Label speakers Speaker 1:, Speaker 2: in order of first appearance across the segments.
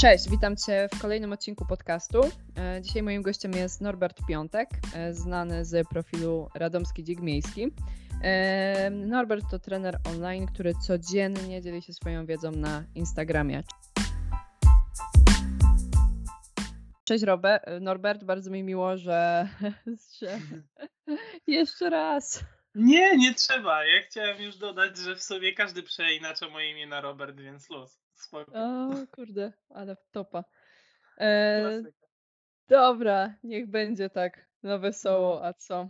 Speaker 1: Cześć, witam Cię w kolejnym odcinku podcastu. E, dzisiaj moim gościem jest Norbert Piątek, e, znany z profilu Radomski Dzik Miejski. E, Norbert to trener online, który codziennie dzieli się swoją wiedzą na Instagramie. Cześć Robert, Norbert, bardzo mi miło, że, jeszcze raz.
Speaker 2: Nie, nie trzeba. Ja chciałem już dodać, że w sobie każdy przeinacza moje imię na Robert, więc los. Spoko.
Speaker 1: O kurde, ale topa. E, dobra, niech będzie tak. No wesoło, a co?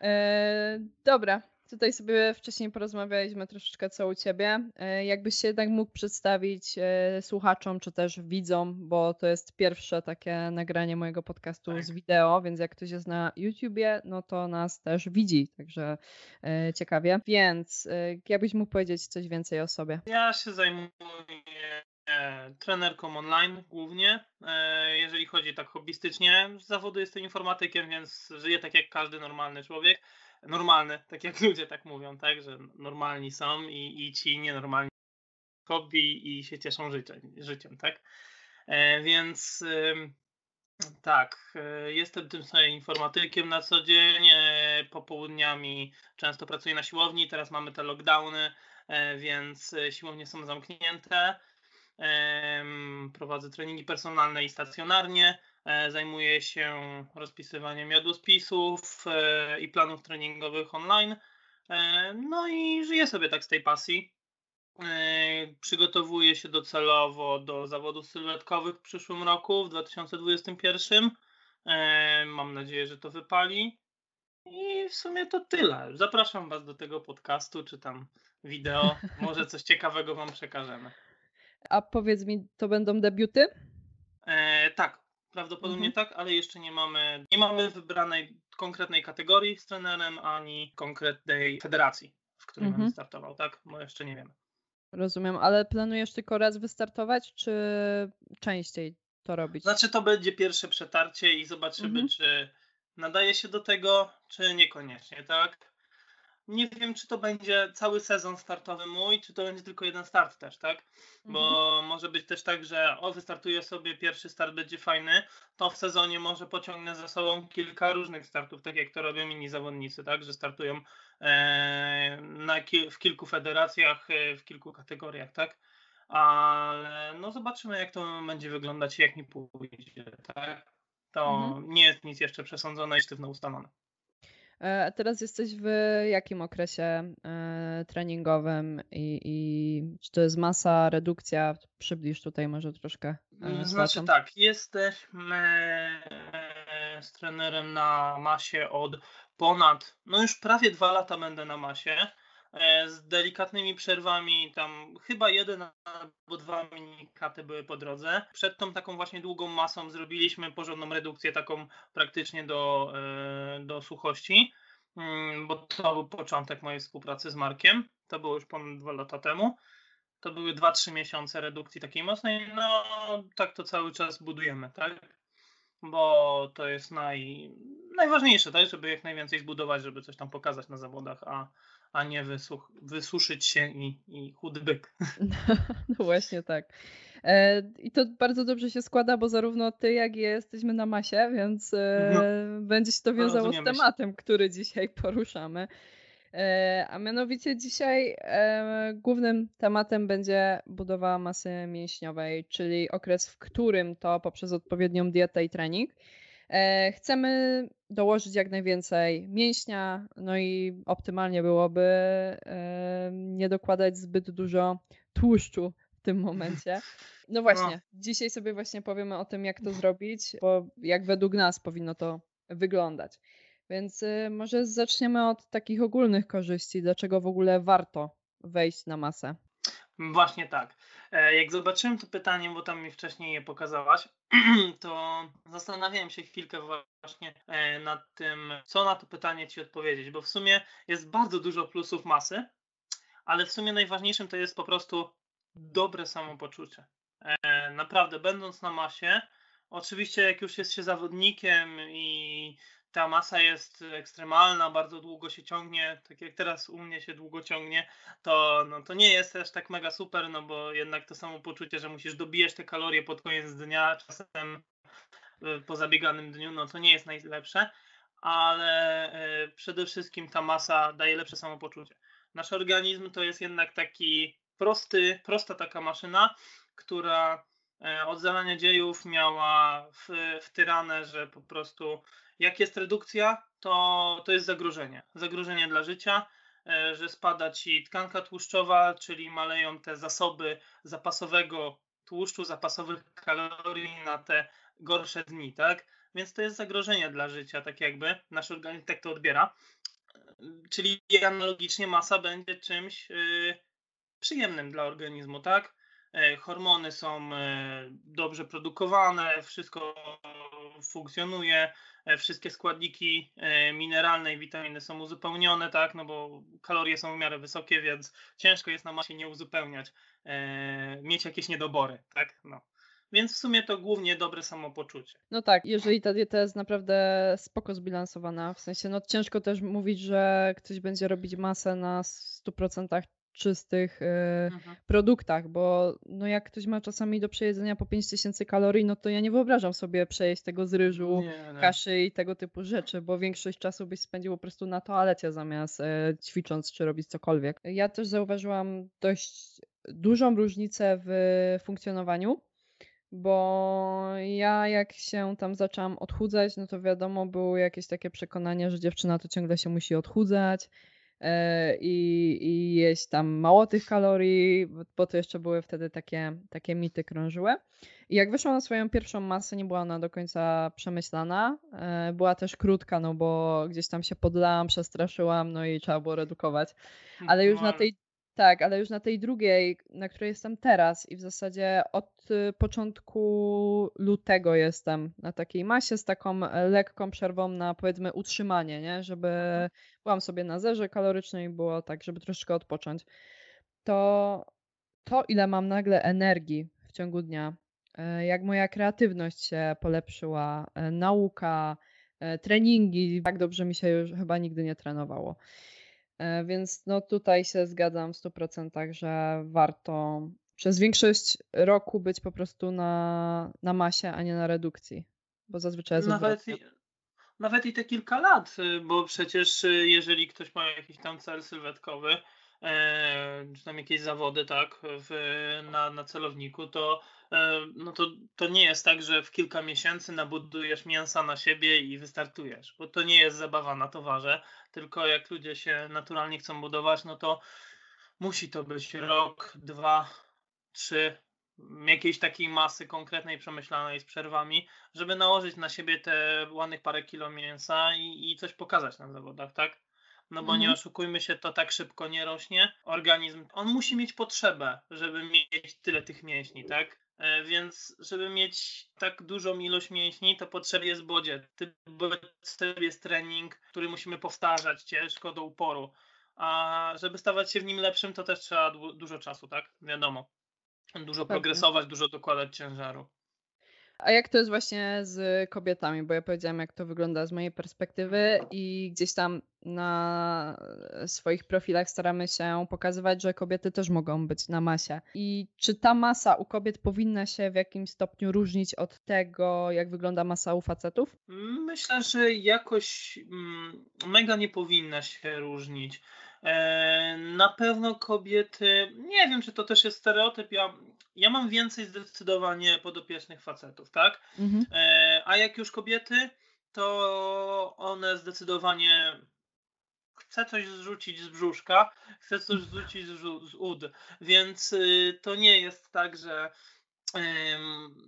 Speaker 1: E, dobra, Tutaj sobie wcześniej porozmawialiśmy troszeczkę co u Ciebie. E, jakbyś się jednak mógł przedstawić e, słuchaczom, czy też widzom, bo to jest pierwsze takie nagranie mojego podcastu tak. z wideo, więc jak ktoś jest na YouTubie, no to nas też widzi, także e, ciekawie. Więc jakbyś mógł powiedzieć coś więcej o sobie?
Speaker 2: Ja się zajmuję trenerką online głównie. Jeżeli chodzi tak hobbystycznie, z zawodu jestem informatykiem, więc żyję tak jak każdy normalny człowiek normalne, tak jak ludzie tak mówią, tak, że normalni są i, i ci nienormalni hobby i się cieszą życiem, życiem tak. E, więc e, tak, e, jestem tym samym informatykiem na co dzień, e, popołudniami często pracuję na siłowni, teraz mamy te lockdowny, e, więc siłownie są zamknięte. Prowadzę treningi personalne i stacjonarnie. E, zajmuję się rozpisywaniem jadłospisów e, i planów treningowych online. E, no i żyję sobie tak z tej pasji. Przygotowuję się docelowo do zawodów sylwetkowych w przyszłym roku, w 2021. Mam nadzieję, że to wypali. I w sumie to tyle. Zapraszam Was do tego podcastu, czy tam wideo. Może coś ciekawego Wam przekażemy.
Speaker 1: A powiedz mi, to będą debiuty?
Speaker 2: E, tak, Prawdopodobnie mhm. tak, ale jeszcze nie mamy, nie mamy wybranej konkretnej kategorii z trenerem, ani konkretnej federacji, w której mhm. będę startował, tak? Bo jeszcze nie wiemy.
Speaker 1: Rozumiem, ale planujesz tylko raz wystartować, czy częściej to robić?
Speaker 2: Znaczy, to będzie pierwsze przetarcie i zobaczymy, mhm. czy nadaje się do tego, czy niekoniecznie, tak? Nie wiem, czy to będzie cały sezon startowy mój, czy to będzie tylko jeden start też, tak? Bo mhm. może być też tak, że o, wystartuję sobie, pierwszy start będzie fajny, to w sezonie może pociągnę za sobą kilka różnych startów, tak jak to robią inni zawodnicy, tak? Że startują e, na, w kilku federacjach, e, w kilku kategoriach, tak? Ale no zobaczymy, jak to będzie wyglądać, jak mi pójdzie, tak? To mhm. nie jest nic jeszcze przesądzone i sztywno ustalone.
Speaker 1: E, a teraz jesteś w jakim okresie e, treningowym i, i czy to jest masa, redukcja? Przybliż tutaj może troszkę.
Speaker 2: E, znaczy tak, jesteśmy z trenerem na masie od ponad, no już prawie dwa lata będę na masie. E, z delikatnymi przerwami, tam chyba jeden albo dwa minikaty były po drodze. Przed tą taką właśnie długą masą zrobiliśmy porządną redukcję, taką praktycznie do, e, do suchości, mm, bo to był początek mojej współpracy z Markiem. To było już ponad dwa lata temu. To były 2-3 miesiące redukcji takiej mocnej. No, tak to cały czas budujemy, tak? Bo to jest naj, najważniejsze, tak? Żeby jak najwięcej zbudować, żeby coś tam pokazać na zawodach, a a nie wysuch, wysuszyć się i, i chudy byk.
Speaker 1: No, właśnie tak. E, I to bardzo dobrze się składa, bo zarówno ty, jak i ja jesteśmy na masie, więc e, no. będzie się to no, wiązało z tematem, się. który dzisiaj poruszamy. E, a mianowicie dzisiaj głównym tematem będzie budowa masy mięśniowej, czyli okres, w którym to poprzez odpowiednią dietę i trening E, chcemy dołożyć jak najwięcej mięśnia, no i optymalnie byłoby e, nie dokładać zbyt dużo tłuszczu w tym momencie. No właśnie, no. dzisiaj sobie właśnie powiemy o tym, jak to zrobić, bo jak według nas powinno to wyglądać. Więc e, może zaczniemy od takich ogólnych korzyści, dlaczego w ogóle warto wejść na masę.
Speaker 2: Właśnie tak. E, jak zobaczyłem to pytanie, bo tam mi wcześniej je pokazałaś, to zastanawiałem się chwilkę właśnie e, nad tym, co na to pytanie Ci odpowiedzieć, bo w sumie jest bardzo dużo plusów masy, ale w sumie najważniejszym to jest po prostu dobre samopoczucie. E, naprawdę, będąc na masie, oczywiście jak już jest się zawodnikiem i ta masa jest ekstremalna, bardzo długo się ciągnie, tak jak teraz u mnie się długo ciągnie, to, no, to nie jest też tak mega super, no bo jednak to samo poczucie, że musisz dobijać te kalorie pod koniec dnia, czasem y, po zabieganym dniu, no to nie jest najlepsze, ale y, przede wszystkim ta masa daje lepsze samopoczucie. Nasz organizm to jest jednak taki prosty, prosta taka maszyna, która e, od zalania dziejów miała wtyrane, że po prostu jak jest redukcja, to, to jest zagrożenie. Zagrożenie dla życia, e, że spada ci tkanka tłuszczowa, czyli maleją te zasoby zapasowego tłuszczu, zapasowych kalorii na te gorsze dni, tak? Więc to jest zagrożenie dla życia, tak jakby nasz organizm tak to odbiera. Czyli analogicznie masa będzie czymś yy, przyjemnym dla organizmu, tak? E, hormony są dobrze produkowane, wszystko funkcjonuje, e, wszystkie składniki mineralne i witaminy są uzupełnione, tak, no bo kalorie są w miarę wysokie, więc ciężko jest na masie nie uzupełniać, mieć jakieś niedobory, tak, no. Więc w sumie to głównie dobre samopoczucie.
Speaker 1: No tak, jeżeli ta dieta jest naprawdę spoko zbilansowana, w sensie no ciężko też mówić, że ktoś będzie robić masę na 100% czystych y, mhm. produktach, bo no jak ktoś ma czasami do przejedzenia po 5000 kalorii, no to ja nie wyobrażam sobie przejeść tego z ryżu, nie, kaszy i tego typu rzeczy, bo większość czasu byś spędził po prostu na toalecie zamiast e, ćwicząc czy robić cokolwiek. Ja też zauważyłam dość dużą różnicę w funkcjonowaniu, bo ja jak się tam zaczęłam odchudzać, no to wiadomo było jakieś takie przekonanie, że dziewczyna to ciągle się musi odchudzać, E, i, i jeść tam mało tych kalorii, bo to jeszcze były wtedy takie, takie mity krążyły. I jak wyszłam na swoją pierwszą masę, nie była ona do końca przemyślana. E, była też krótka, no bo gdzieś tam się podlałam, przestraszyłam, no i trzeba było redukować. Ale już na tej tak, ale już na tej drugiej, na której jestem teraz i w zasadzie od y, początku lutego jestem na takiej masie z taką e, lekką przerwą na powiedzmy utrzymanie, nie? Żeby byłam sobie na zerze kalorycznej, było tak, żeby troszeczkę odpocząć. To to, ile mam nagle energii w ciągu dnia, e, jak moja kreatywność się polepszyła, e, nauka, treningi, tak dobrze mi się już chyba nigdy nie trenowało. E, więc no tutaj się zgadzam w 100%, że warto przez większość roku być po prostu na, na masie, a nie na redukcji, bo zazwyczaj jest
Speaker 2: nawet i, nawet i te kilka lat, y, bo przecież y, jeżeli ktoś ma jakiś tam cel sylwetkowy, czy tam jakieś zawody, tak, w, na, na celowniku, to E, no to, to nie jest tak, że w kilka miesięcy nabudujesz mięsa na siebie i wystartujesz, bo to nie jest zabawa na towarze, tylko jak ludzie się naturalnie chcą budować, no to musi to być rok, dwa, trzy, jakiejś takiej masy konkretnej, przemyślanej z przerwami, żeby nałożyć na siebie te ładnych parę kilo mięsa i, i coś pokazać na zawodach, tak? No bo mhm. nie oszukujmy się, to tak szybko nie rośnie. Organizm, on musi mieć potrzebę, żeby mieć tyle tych mięśni, tak? E, więc żeby mieć tak dużą ilość mięśni, to potrzebny jest bodzie. Bodź jest trening, który musimy powtarzać ciężko do uporu. A żeby stawać się w nim lepszym, to też trzeba dużo czasu, tak? Wiadomo. Dużo progresować, dużo dokładać ciężaru.
Speaker 1: A jak to jest właśnie z kobietami? Bo ja powiedziałam, jak to wygląda z mojej perspektywy i gdzieś tam na swoich profilach staramy się pokazywać, że kobiety też mogą być na masie. I czy ta masa u kobiet powinna się w jakimś stopniu różnić od tego, jak wygląda masa u facetów?
Speaker 2: Myślę, że jakoś mm, mega nie powinna się różnić. E, na pewno kobiety, nie wiem, czy to też jest stereotyp. Ja, ja mam więcej zdecydowanie podopiecznych facetów, tak? Mhm. E, a jak już kobiety, to one zdecydowanie chce coś zrzucić z brzuszka, chce coś zrzucić z, z ud. Więc y, to nie jest tak, że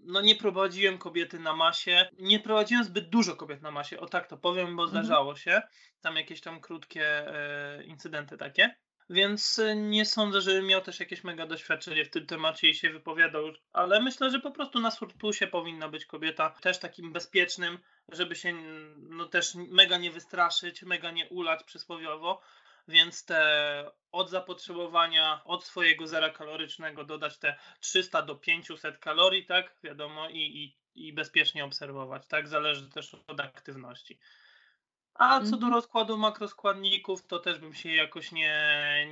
Speaker 2: no nie prowadziłem kobiety na masie, nie prowadziłem zbyt dużo kobiet na masie, o tak to powiem, bo mhm. zdarzało się, tam jakieś tam krótkie e, incydenty takie, więc e, nie sądzę, żebym miał też jakieś mega doświadczenie w tym temacie i się wypowiadał, ale myślę, że po prostu na surplusie powinna być kobieta też takim bezpiecznym, żeby się no też mega nie wystraszyć, mega nie ulać przysłowiowo, więc te od zapotrzebowania, od swojego zera kalorycznego dodać te 300 do 500 kalorii, tak, wiadomo, i, i, i bezpiecznie obserwować, tak, zależy też od aktywności. A co do mhm. rozkładu makroskładników, to też bym się jakoś nie,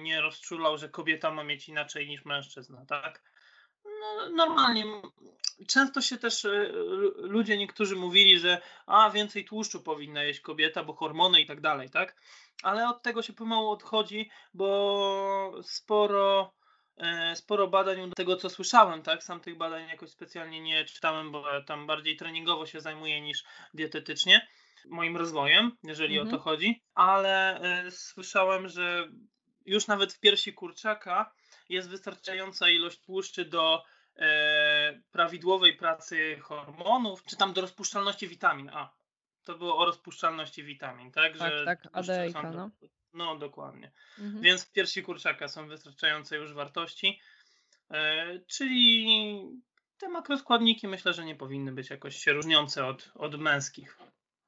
Speaker 2: nie rozczulał, że kobieta ma mieć inaczej niż mężczyzna, tak? No, normalnie. Często się też y, ludzie niektórzy mówili, że a więcej tłuszczu powinna jeść kobieta, bo hormony i tak dalej, tak? Ale od tego się pomału odchodzi, bo sporo e, sporo badań do tego, co słyszałem, tak? Sam tych badań jakoś specjalnie nie czytałem, bo tam bardziej treningowo się zajmuję niż dietetycznie moim rozwojem, jeżeli mhm. o to mhm. chodzi, ale y, słyszałem, że już nawet w piersi kurczaka jest wystarczająca ilość tłuszczy do e, prawidłowej pracy hormonów, czy tam do rozpuszczalności witamin. A, to było o rozpuszczalności witamin, tak?
Speaker 1: Tak, że tak, ADEIKA, no.
Speaker 2: No, dokładnie. Mhm. Więc w piersi kurczaka są wystarczające już wartości, e, czyli te makroskładniki myślę, że nie powinny być jakoś się różniące od, od męskich.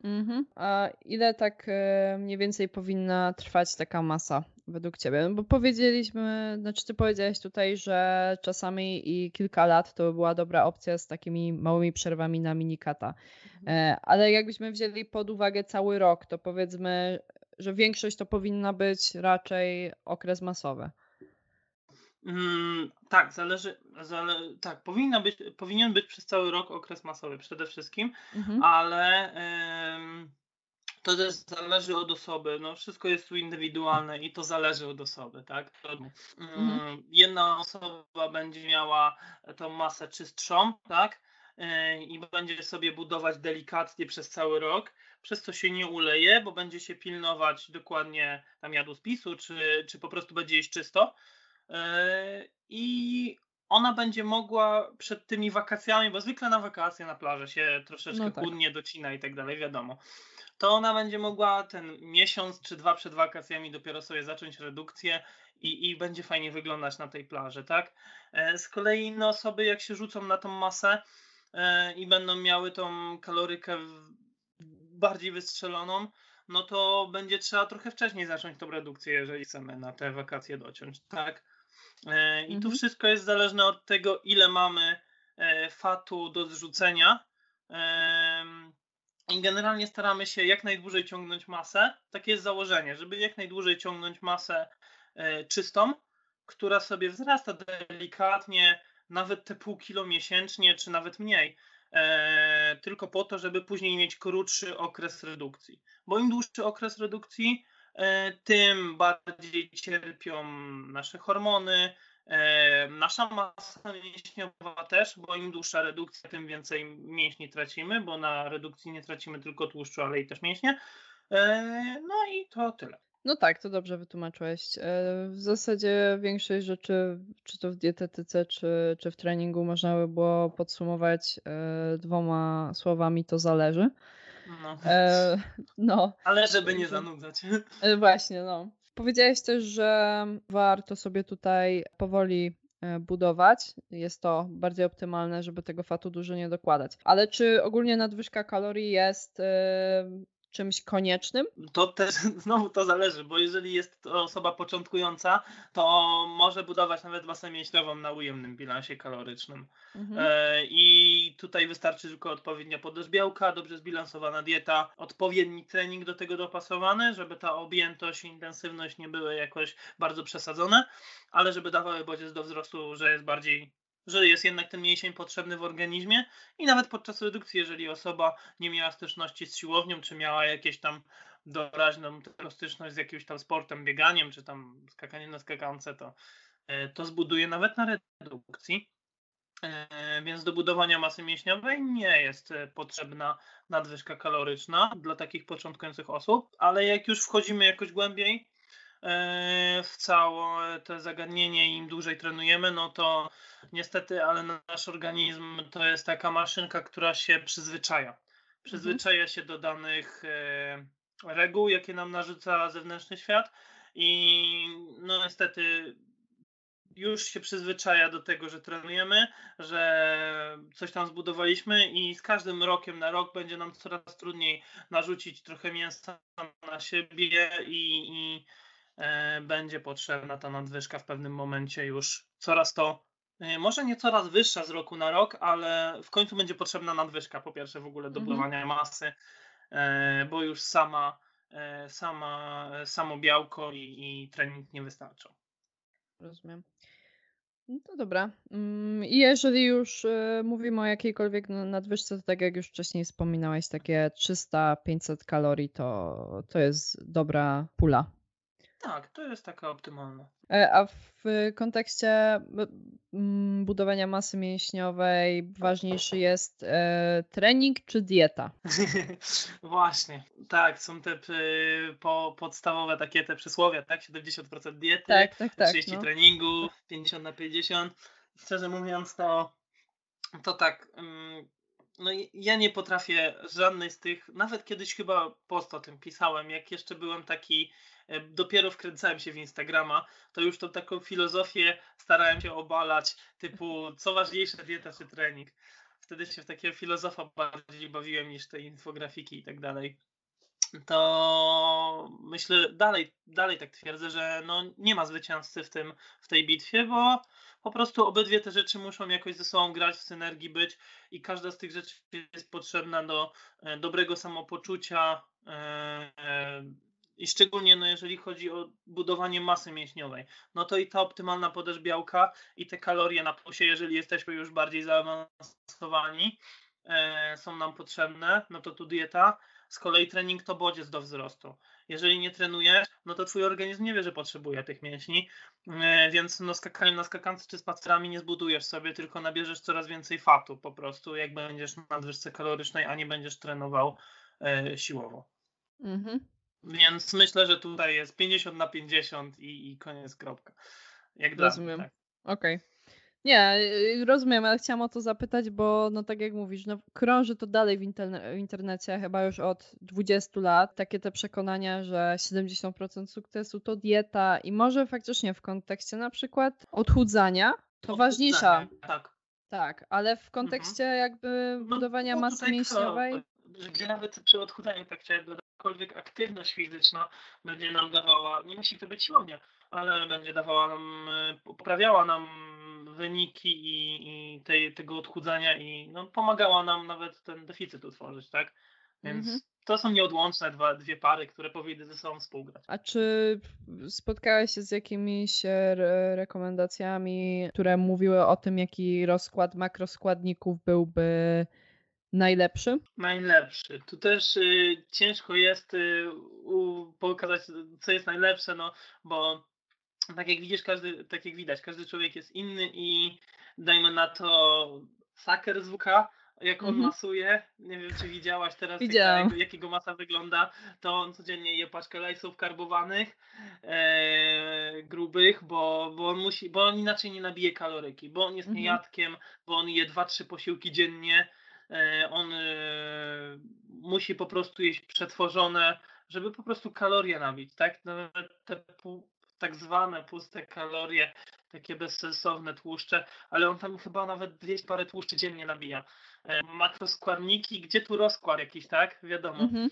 Speaker 1: Mhm. A ile tak e, mniej więcej powinna trwać taka masa według ciebie? No bo powiedzieliśmy, znaczy ty powiedziałeś tutaj, że czasami i kilka lat to była dobra opcja z takimi małymi przerwami na minikata. Mhm. E, ale jakbyśmy wzięli pod uwagę cały rok, to powiedzmy, że większość to powinna być raczej okres masowy.
Speaker 2: Mm, tak, zależy, zale, tak, powinna być, powinien być przez cały rok okres masowy przede wszystkim, mhm. ale ym, to też zależy od osoby. No, wszystko jest tu indywidualne i to zależy od osoby, tak? Ym, mhm. Jedna osoba będzie miała tą masę czystszą, tak? Yy, I będzie sobie budować delikatnie przez cały rok, przez co się nie uleje, bo będzie się pilnować dokładnie tam jadłospisu, czy, czy po prostu będzie jeść czysto E, i ona będzie mogła przed tymi wakacjami, bo zwykle na wakacje na plaży się troszeczkę no tak. chudnie docina i tak dalej, wiadomo. To ona będzie mogła ten miesiąc czy dwa przed wakacjami dopiero sobie zacząć redukcję i, i będzie fajnie wyglądać na tej plaży, tak? E, z kolei inne osoby, jak się rzucą na tą masę e, i będą miały tą kalorykę bardziej wystrzeloną, no to będzie trzeba trochę wcześniej zacząć tą redukcję, jeżeli chcemy na te wakacje dociąć, tak? E, I tu mhm. wszystko jest zależne od tego, ile mamy e, fatu do zrzucenia. I generalnie staramy się jak najdłużej ciągnąć masę. Takie jest założenie, żeby jak najdłużej ciągnąć masę e, czystą, która sobie wzrasta delikatnie, nawet te pół kilo miesięcznie, czy nawet mniej. tylko po to, żeby później mieć krótszy okres redukcji. Bo im dłuższy okres redukcji, E, tym bardziej cierpią nasze hormony, e, nasza masa mięśniowa też, bo im dłuższa redukcja, tym więcej mięśni tracimy, bo na redukcji nie tracimy tylko tłuszczu, ale i też mięśnie. E, no i to tyle.
Speaker 1: No tak, to dobrze wytłumaczyłeś. W zasadzie większość rzeczy, czy to w dietetyce, czy, czy w treningu, można by było podsumować dwoma słowami: to zależy.
Speaker 2: No. E, no. Ale żeby nie zanudzać.
Speaker 1: E, właśnie, no. Powiedziałeś też, że warto sobie tutaj powoli e, budować. Jest to bardziej optymalne, żeby tego fatu dużo nie dokładać. Ale czy ogólnie nadwyżka kalorii jest e, czymś koniecznym?
Speaker 2: To też znowu to zależy, bo jeżeli jest to osoba początkująca, to może budować nawet masę mięśniową na ujemnym bilansie kalorycznym. Mhm. E, I tutaj wystarczy tylko odpowiednia podaż białka, dobrze zbilansowana dieta, odpowiedni trening do tego dopasowany, żeby ta objętość i intensywność nie były jakoś bardzo przesadzone, ale żeby dawały bodziec do wzrostu, że jest bardziej że jest jednak ten mięsień potrzebny w organizmie i nawet podczas redukcji, jeżeli osoba nie miała styczności z siłownią, czy miała jakieś tam doraźną styczność z jakimś tam sportem, bieganiem, czy tam skakaniem na skakance, to, e, to zbuduje nawet na redukcji. E, więc do budowania masy mięśniowej nie jest e, potrzebna nadwyżka kaloryczna dla takich początkujących osób, ale jak już wchodzimy jakoś głębiej, w całe to zagadnienie im dłużej trenujemy, no to niestety, ale nasz organizm to jest taka maszynka, która się przyzwyczaja. Przyzwyczaja mhm. się do danych e, reguł, jakie nam narzuca zewnętrzny świat i no niestety już się przyzwyczaja do tego, że trenujemy, że coś tam zbudowaliśmy i z każdym rokiem na rok będzie nam coraz trudniej narzucić trochę mięsa na siebie i, i E, będzie potrzebna ta nadwyżka w pewnym momencie już coraz to, e, może nie coraz wyższa z roku na rok, ale w końcu będzie potrzebna nadwyżka po pierwsze w ogóle do mhm. budowania masy, e, bo już sama sama, samo białko i, i trening nie wystarczą.
Speaker 1: Rozumiem. No to dobra. Mm, I jeżeli już mówimy o jakiejkolwiek nadwyżce, to tak jak już wcześniej wspominałeś, takie 300-500 kalorii to, to jest dobra pula.
Speaker 2: Tak, to jest taka optymalna.
Speaker 1: E, a w kontekście mm, budowania masy mięśniowej ważniejszy jest e, trening czy dieta?
Speaker 2: Właśnie, tak, są te po, podstawowe takie te przysłowie, tak? 70% diety,
Speaker 1: tak, tak, tak,
Speaker 2: 30 no. treningu, 50 na 50. Szczerze mówiąc, to, to tak. No ja nie potrafię żadnej z tych, nawet kiedyś chyba post o tym pisałem, jak jeszcze byłem taki E, dopiero wkręcałem się w Instagrama, to już tą taką filozofię starałem się obalać, typu co ważniejsze dieta czy trening. Wtedy się w takiego filozofa bardziej bawiłem niż te infografiki i tak dalej. To myślę, dalej, dalej tak twierdzę, że no nie ma zwycięzcy w, tym, w tej bitwie, bo po prostu obydwie te rzeczy muszą jakoś ze sobą grać, w synergii być i każda z tych rzeczy jest potrzebna do e, dobrego samopoczucia, e, i szczególnie no, jeżeli chodzi o budowanie masy mięśniowej, no to i ta optymalna podaż białka i te kalorie na plusie, jeżeli jesteśmy już bardziej zaawansowani, e, są nam potrzebne, no to tu dieta. Z kolei trening to bodziec do wzrostu. Jeżeli nie trenujesz, no to twój organizm nie wie, że potrzebuje tych mięśni, e, więc no skakaniem na skakance czy spacerami nie zbudujesz sobie, tylko nabierzesz coraz więcej fatu po prostu, jak będziesz na nadwyżce kalorycznej, a nie będziesz trenował e, siłowo. Mhm. Więc myślę, że tutaj jest 50 na 50 i, i koniec, kropka. Jak
Speaker 1: Rozumiem. Tak. Okej. Okay. Nie, y, rozumiem, ale chciałam o to zapytać, bo no tak jak mówisz, no krąży to dalej w, interne w internecie chyba już od 20 lat. Takie te przekonania, że 70% sukcesu to dieta i może faktycznie w kontekście na przykład odchudzania to odchudzania, ważniejsza.
Speaker 2: Tak.
Speaker 1: Tak, ale w kontekście mhm. jakby no, budowania no, masy mięśniowej.
Speaker 2: Gdzie nawet przy odchudzaniu tak chciałem jakakolwiek aktywność fizyczna będzie nam dawała, nie musi to być siłownia, ale będzie dawała nam, e, poprawiała nam wyniki i, i tej, tego odchudzania i no, pomagała nam nawet ten deficyt utworzyć, tak? Więc mhm. to są nieodłączne dwa, dwie pary, które powinny ze sobą współgrać.
Speaker 1: A czy spotkałeś się z jakimiś e, rekomendacjami, które mówiły o tym, jaki rozkład makroskładników byłby Najlepszy?
Speaker 2: Najlepszy. Tu też y, ciężko jest y, u, pokazać, co jest najlepsze, no bo tak jak widzisz, każdy, tak jak widać, każdy człowiek jest inny i dajmy na to saker z WK, jak on mhm. masuje, nie wiem czy widziałaś teraz jak, jakiego masa wygląda, to on codziennie je paczkę lajsów karbowanych, e, grubych, bo, bo on musi, bo on inaczej nie nabije kaloryki, bo on jest mhm. niejadkiem, bo on je 2-3 posiłki dziennie, E, on e, musi po prostu jeść przetworzone, żeby po prostu kalorie nabić, tak? Te tak zwane puste kalorie, takie bezsensowne tłuszcze, ale on tam chyba nawet 200 parę tłuszczy dziennie nabija. E, makroskładniki, gdzie tu rozkład jakiś, tak? Wiadomo. Mhm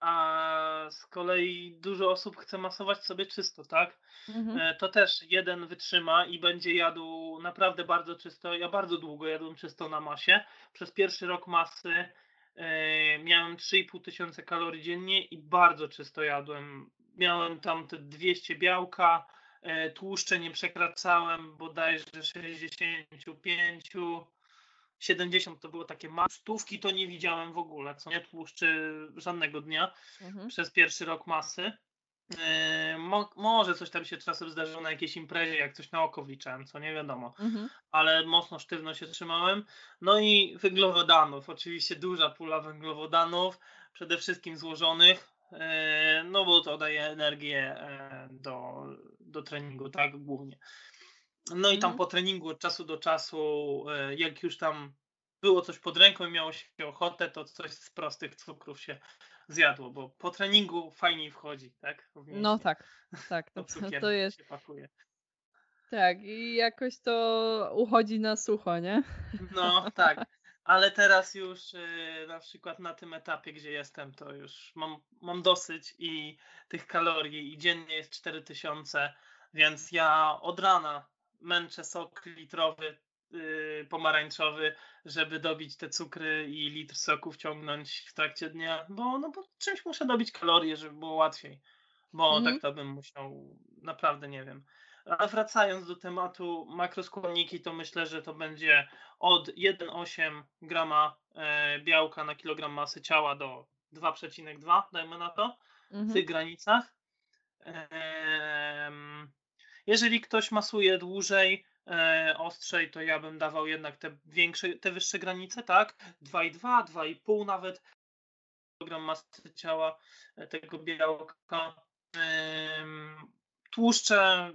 Speaker 2: a z kolei dużo osób chce masować sobie czysto, tak? Mhm. E, to też jeden wytrzyma i będzie jadł naprawdę bardzo czysto. Ja bardzo długo jadłem czysto na masie. Przez pierwszy rok masy e, miałem 3,5 tysiące kalorii dziennie i bardzo czysto jadłem. Miałem tam te 200 białka, e, tłuszcze nie przekraczałem bodajże 65 70 to było takie stówki to nie widziałem w ogóle, co nie tłuszczy żadnego dnia mhm. przez pierwszy rok masy. Yy, mo, może coś tam się czasem zdarzyło na jakiejś imprezie, jak coś na oko wliczałem, co nie wiadomo, mhm. ale mocno sztywno się trzymałem. No i węglowodanów, oczywiście duża pula węglowodanów, przede wszystkim złożonych, no bo to daje energię yy, do, do treningu, tak głównie. No i tam mhm. po treningu od czasu do czasu, e, jak już tam było coś pod ręką i miało się ochotę, to coś z prostych cukrów się zjadło, bo po treningu fajniej wchodzi, tak?
Speaker 1: No tak, tak, to, to jest. Się pakuje. Tak, i jakoś to uchodzi na sucho, nie?
Speaker 2: No tak, ale teraz już e, na przykład na tym etapie, gdzie jestem, to już mam, mam dosyć i tych kalorii i dziennie jest 4000, więc ja od rana męczę sok litrowy yy, pomarańczowy, żeby dobić te cukry i litr soku wciągnąć w trakcie dnia, bo, no, bo czymś muszę dobić kalorie, żeby było łatwiej, bo mhm. tak to bym musiał, naprawdę nie wiem. A wracając do tematu makroskładniki, to myślę, że to będzie od 1,8 grama e, białka na kilogram masy ciała do 2,2, dajmy na to, mhm. w tych granicach. Jeżeli ktoś masuje dłużej, e, ostrzej, to ja bym dawał jednak te większe, te wyższe granice, tak? 2,2, 2,5 nawet kilogram masy ciała e, tego białka. Tłuszcze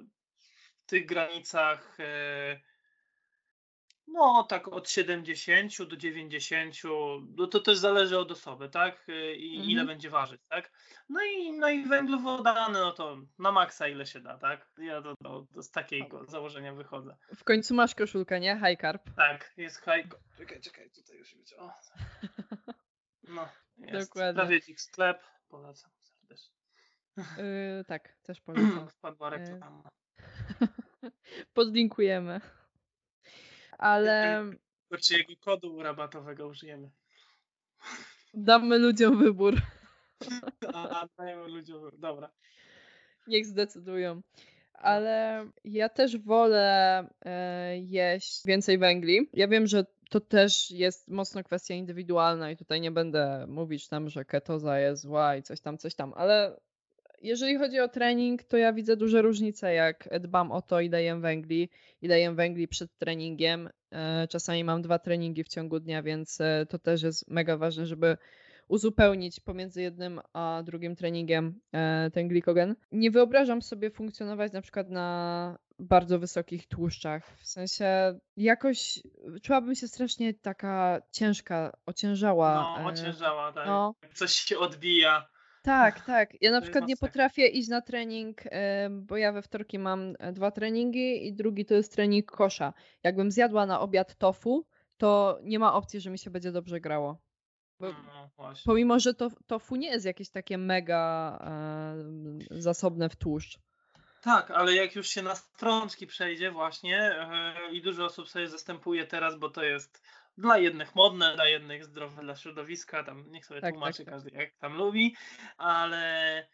Speaker 2: tych granicach e, no, tak od 70 do 90, no to też zależy od osoby, tak? Y, I mhm. ile będzie ważyć, tak? No i, no i węglowodany, no to na maksa ile się da, tak? Ja to, to, to z takiego założenia wychodzę.
Speaker 1: W końcu masz koszulkę, nie? High carb.
Speaker 2: Tak, jest high Czekaj, czekaj, tutaj już. O. No, jest. Dokładnie. Sprawiedlik sklep, polecam serdecznie.
Speaker 1: Yy, tak, też polecam.
Speaker 2: Wpadła reklama.
Speaker 1: Podlinkujemy ale...
Speaker 2: Czy jego kodu rabatowego użyjemy.
Speaker 1: Damy ludziom wybór.
Speaker 2: A, dajemy ludziom wybór. Dobra.
Speaker 1: Niech zdecydują. Ale ja też wolę e, jeść więcej węgli. Ja wiem, że to też jest mocno kwestia indywidualna i tutaj nie będę mówić tam, że ketoza jest zła i coś tam, coś tam, ale jeżeli chodzi o trening, to ja widzę duże różnice, jak dbam o to, ile jem węgli, ile jem węgli przed treningiem. E, czasami mam dwa treningi w ciągu dnia, więc e, to też jest mega ważne, żeby uzupełnić pomiędzy jednym a drugim treningiem e, ten glikogen. Nie wyobrażam sobie funkcjonować na przykład na bardzo wysokich tłuszczach. W sensie jakoś czułabym się strasznie taka ciężka, ociężała.
Speaker 2: No, ociężała, tak. No. Coś się odbija.
Speaker 1: Tak, tak. Ja na przykład nie potrafię iść na trening, bo ja we wtorki mam e, dwa treningi i drugi to jest trening kosza. Jakbym zjadła na obiad tofu, to nie ma opcji, że mi się będzie dobrze grało. Bo no, pomimo, że to, tofu nie jest jakieś takie mega e, zasobne w tłuszcz.
Speaker 2: Tak, ale jak już się na strączki przejdzie właśnie e, i dużo osób sobie zastępuje teraz, bo to jest dla jednych modne, dla jednych zdrowe dla środowiska, tam niech sobie tak, tłumaczy tak, tak. każdy jak tam lubi, ale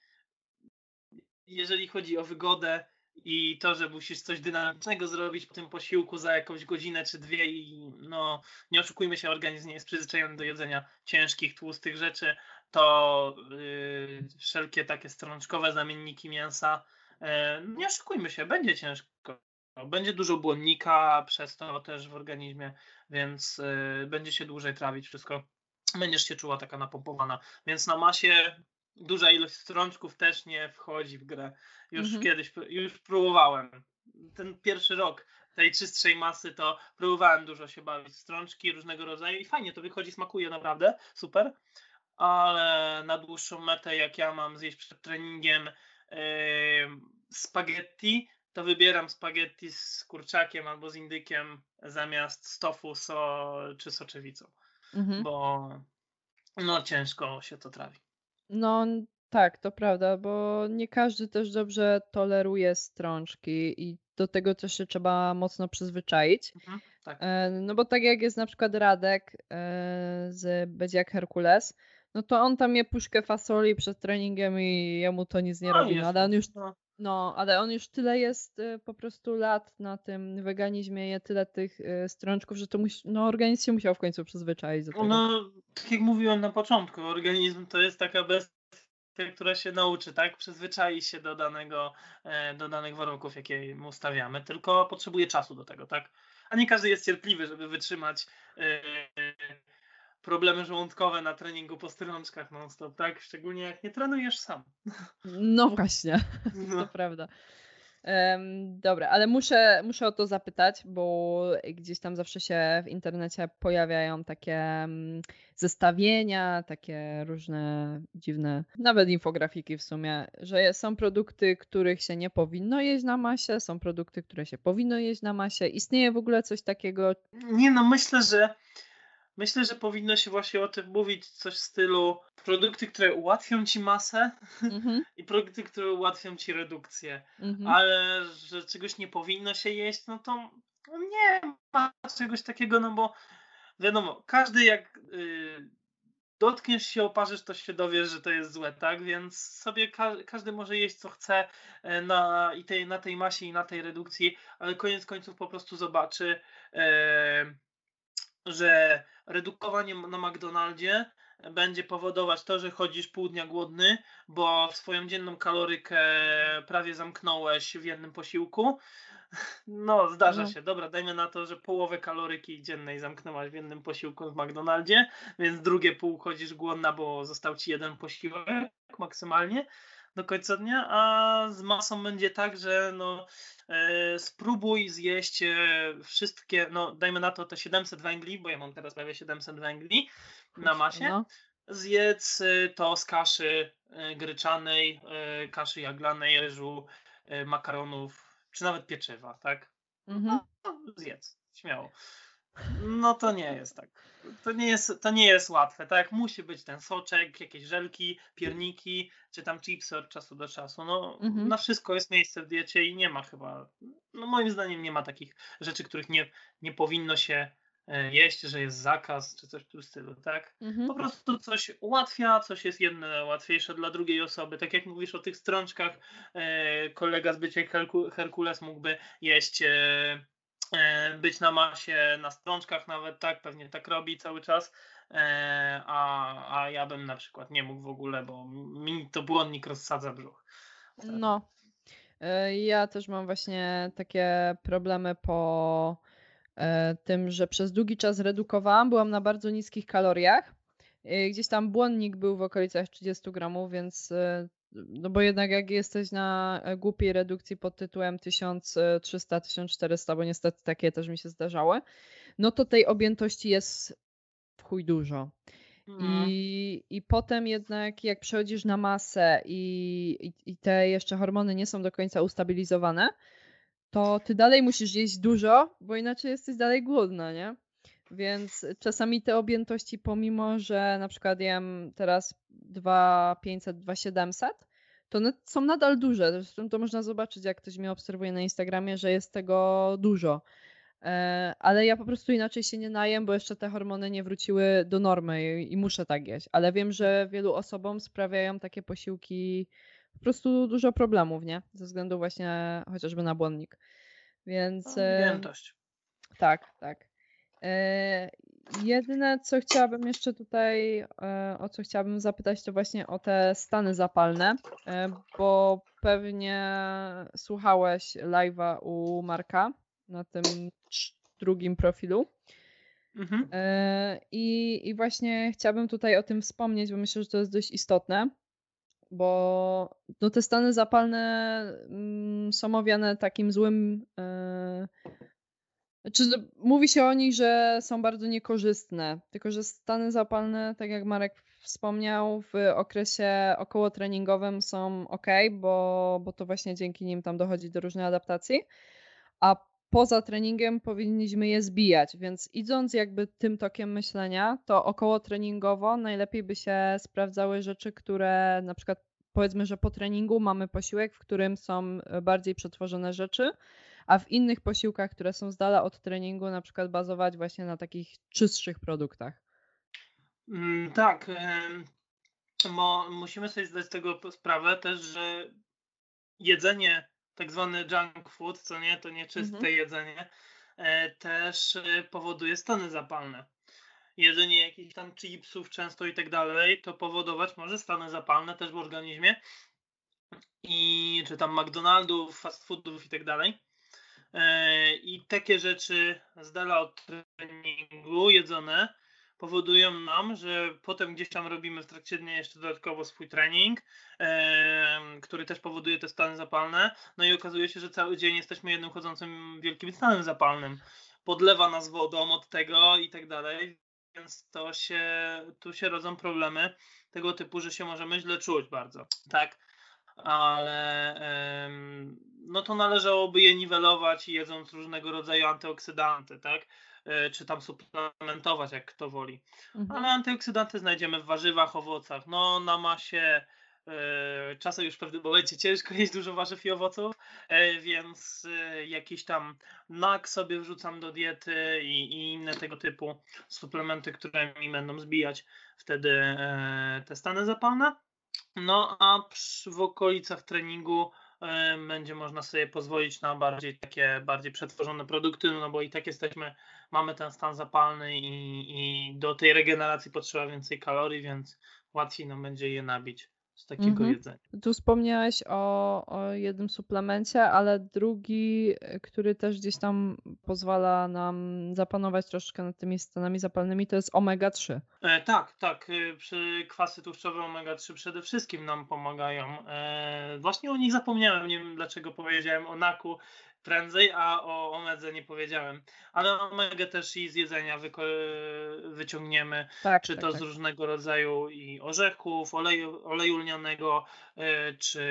Speaker 2: jeżeli chodzi o wygodę i to, że musisz coś dynamicznego zrobić po tym posiłku za jakąś godzinę czy dwie i no nie oszukujmy się, organizm nie jest przyzwyczajony do jedzenia ciężkich, tłustych rzeczy, to yy, wszelkie takie strączkowe zamienniki mięsa, yy, nie oszukujmy się, będzie ciężko. Będzie dużo błonnika przez to też w organizmie, więc y, będzie się dłużej trawić wszystko. Będziesz się czuła taka napompowana. Więc na masie duża ilość strączków też nie wchodzi w grę. Już mhm. kiedyś, już próbowałem. Ten pierwszy rok tej czystszej masy to próbowałem dużo się bawić. Strączki różnego rodzaju i fajnie to wychodzi, smakuje naprawdę, super. Ale na dłuższą metę, jak ja mam zjeść przed treningiem yy, spaghetti, to wybieram spaghetti z kurczakiem albo z indykiem zamiast stofu so, czy soczewicą, mhm. bo no ciężko się to trawi.
Speaker 1: No tak, to prawda, bo nie każdy też dobrze toleruje strączki i do tego też się trzeba mocno przyzwyczaić. Mhm, tak. E, no bo tak jak jest na przykład Radek e, z Bedziak Herkules, no to on tam je puszkę fasoli przed treningiem i jemu to nic nie no, robi, no, ale on już no. No, ale on już tyle jest y, po prostu lat na tym weganizmie, je tyle tych y, strączków, że to musi, no, organizm się musiał w końcu przyzwyczaić do tego.
Speaker 2: No, tak jak mówiłem na początku, organizm to jest taka bestia, która się nauczy, tak? Przyzwyczai się do, danego, e, do danych warunków, jakie mu stawiamy, tylko potrzebuje czasu do tego, tak? A nie każdy jest cierpliwy, żeby wytrzymać e, problemy żołądkowe na treningu po strączkach non-stop, tak? Szczególnie jak nie trenujesz sam.
Speaker 1: No właśnie, no. to prawda. Um, dobra, ale muszę, muszę o to zapytać, bo gdzieś tam zawsze się w internecie pojawiają takie zestawienia, takie różne dziwne, nawet infografiki w sumie, że są produkty, których się nie powinno jeść na masie, są produkty, które się powinno jeść na masie. Istnieje w ogóle coś takiego?
Speaker 2: Nie, no myślę, że Myślę, że powinno się właśnie o tym mówić coś w stylu produkty, które ułatwią ci masę mm-hmm. i produkty, które ułatwią ci redukcję. Mm-hmm. Ale że czegoś nie powinno się jeść, no to nie ma czegoś takiego, no bo wiadomo, każdy jak y, dotkniesz się, oparzysz, to się dowiesz, że to jest złe, tak? Więc sobie ka każdy może jeść co chce e, na, i tej, na tej masie i na tej redukcji, ale koniec końców po prostu zobaczy, e, że redukowanie na McDonaldzie będzie powodować to, że chodzisz pół dnia głodny, bo swoją dzienną kalorykę prawie zamknąłeś w jednym posiłku. No, zdarza no. się. Dobra, dajmy na to, że połowę kaloryki dziennej zamknęłaś w jednym posiłku w McDonaldzie, więc drugie pół chodzisz głodna, bo został ci jeden posiłek maksymalnie do końca dnia, a z masą będzie tak, że no, e, spróbuj zjeść e, wszystkie, no dajmy na to te 700 węgli, bo ja mam teraz prawie 700 węgli na masie. No. Zjedz e, to z kaszy e, gryczanej, kaszy jaglanej, ryżu, makaronów, czy nawet pieczywa, tak? Mhm. No, zjedz, śmiało. No to nie jest tak. To nie jest, to nie jest łatwe. Tak musi być ten soczek, jakieś żelki, pierniki, czy tam chipsy od czasu do czasu. No mhm. na wszystko jest miejsce w diecie i nie ma chyba, no moim zdaniem nie ma takich rzeczy, których nie, nie powinno się e, jeść, że jest zakaz, czy coś w tym stylu, tak? Mhm. Po prostu coś ułatwia, coś jest jedne łatwiejsze dla drugiej osoby. Tak jak mówisz o tych strączkach, e, kolega z bycia Herkules mógłby jeść E, być na masie, na strączkach nawet, tak, pewnie tak robi cały czas, e, a, a ja bym na przykład nie mógł w ogóle, bo mi to błonnik rozsadza brzuch.
Speaker 1: No, e, ja też mam właśnie takie problemy po tym, że przez długi czas redukowałam, byłam na bardzo niskich kaloriach. Gdzieś tam błonnik był w okolicach 30 gramów, więc no bo jednak jak jesteś na e, głupiej redukcji pod tytułem 1300-1400, bo niestety takie też mi się zdarzały, no to tej objętości jest w chuj dużo. No. I, I potem jednak jak przechodzisz na masę i, i, i te jeszcze hormony nie są do końca ustabilizowane, to ty dalej musisz jeść dużo, bo inaczej jesteś dalej głodna, nie? Więc czasami te objętości, pomimo że na przykład jem teraz 2500, 2700, to są nadal duże. Zresztą to można zobaczyć, jak ktoś mnie obserwuje na Instagramie, że jest tego dużo. E, ale ja po prostu inaczej się nie najem, bo jeszcze te hormony nie wróciły do normy i muszę tak jeść. Ale wiem, że wielu osobom sprawiają takie posiłki po prostu dużo problemów, nie? Ze względu właśnie chociażby na błonnik. Więc.
Speaker 2: Objętość.
Speaker 1: Tak, tak. E, jedyne, co chciałabym jeszcze tutaj, e, o co chciałabym zapytać, to właśnie o te stany zapalne, e, bo pewnie słuchałeś live'a u Marka na tym drugim profilu. Mhm. I, I właśnie chciałabym tutaj o tym wspomnieć, bo myślę, że to jest dość istotne, bo no, te stany zapalne mm, są owiane takim złym znaczy, mówi się o nich, że są bardzo niekorzystne, tylko że stany zapalne, tak jak Marek wspomniał, w okresie okołotreningowym są ok, bo, bo to właśnie dzięki nim tam dochodzi do różnych adaptacji, a poza treningiem powinniśmy je zbijać, więc idąc jakby tym tokiem myślenia, to około treningowo najlepiej by się sprawdzały rzeczy, które na przykład powiedzmy, że po treningu mamy posiłek, w którym są bardziej przetworzone rzeczy, a w innych posiłkach, które są z dala od treningu, na przykład bazować właśnie na takich czystszych produktach.
Speaker 2: Mm, tak. Mo, musimy sobie zdać z tego sprawę też, że jedzenie, tak zwany junk food, co nie, to nieczyste mhm. jedzenie, e, też e, powoduje stany zapalne. Jedzenie jakichś tam chipsów często i tak dalej, to powodować może stany zapalne też w organizmie. I czy tam McDonaldów, fast foodów i tak dalej. E, I takie rzeczy z dala od treningu jedzone powodują nam, że potem gdzieś tam robimy w trakcie dnia jeszcze dodatkowo swój trening, e, który też powoduje te stany zapalne. No i okazuje się, że cały dzień jesteśmy jednym chodzącym wielkim stanem zapalnym. Podlewa nas wodą od tego i tak dalej. Więc to się, tu się rodzą problemy tego typu, że się możemy źle czuć bardzo. Tak ale no to należałoby je niwelować jedząc różnego rodzaju antyoksydanty, tak? E, czy tam suplementować, jak kto woli. Mhm. Ale antyoksydanty znajdziemy w warzywach, owocach, no na masie E, czasem już w pewnym momencie ciężko jeść dużo warzyw i owoców, e, więc jakiś tam nak sobie wrzucam do diety i, i inne tego typu suplementy, które mi będą zbijać wtedy te stany zapalne. No a w okolicach treningu będzie można sobie pozwolić na bardziej takie bardziej przetworzone produkty, no bo i tak jesteśmy, mamy ten stan zapalny i, i do tej regeneracji potrzeba więcej kalorii, więc łatwiej nam będzie je nabić z takiego mhm. jedzenia.
Speaker 1: Tu wspomniałeś o, o jednym suplemencie, ale drugi, który też gdzieś tam pozwala nam zapanować troszkę nad tymi stanami zapalnymi, to jest omega-3.
Speaker 2: E, tak, tak. E, przy kwasy tłuszczowe omega-3 przede wszystkim nam pomagają. E, właśnie o nich zapomniałem, nie wiem dlaczego powiedziałem o naku prędzej, a o omedze nie powiedziałem. Ale omegę też i z jedzenia wyciągniemy, tak, czy tak, to tak. z różnego rodzaju i orzechów, oleju, oleju lnianego, e, czy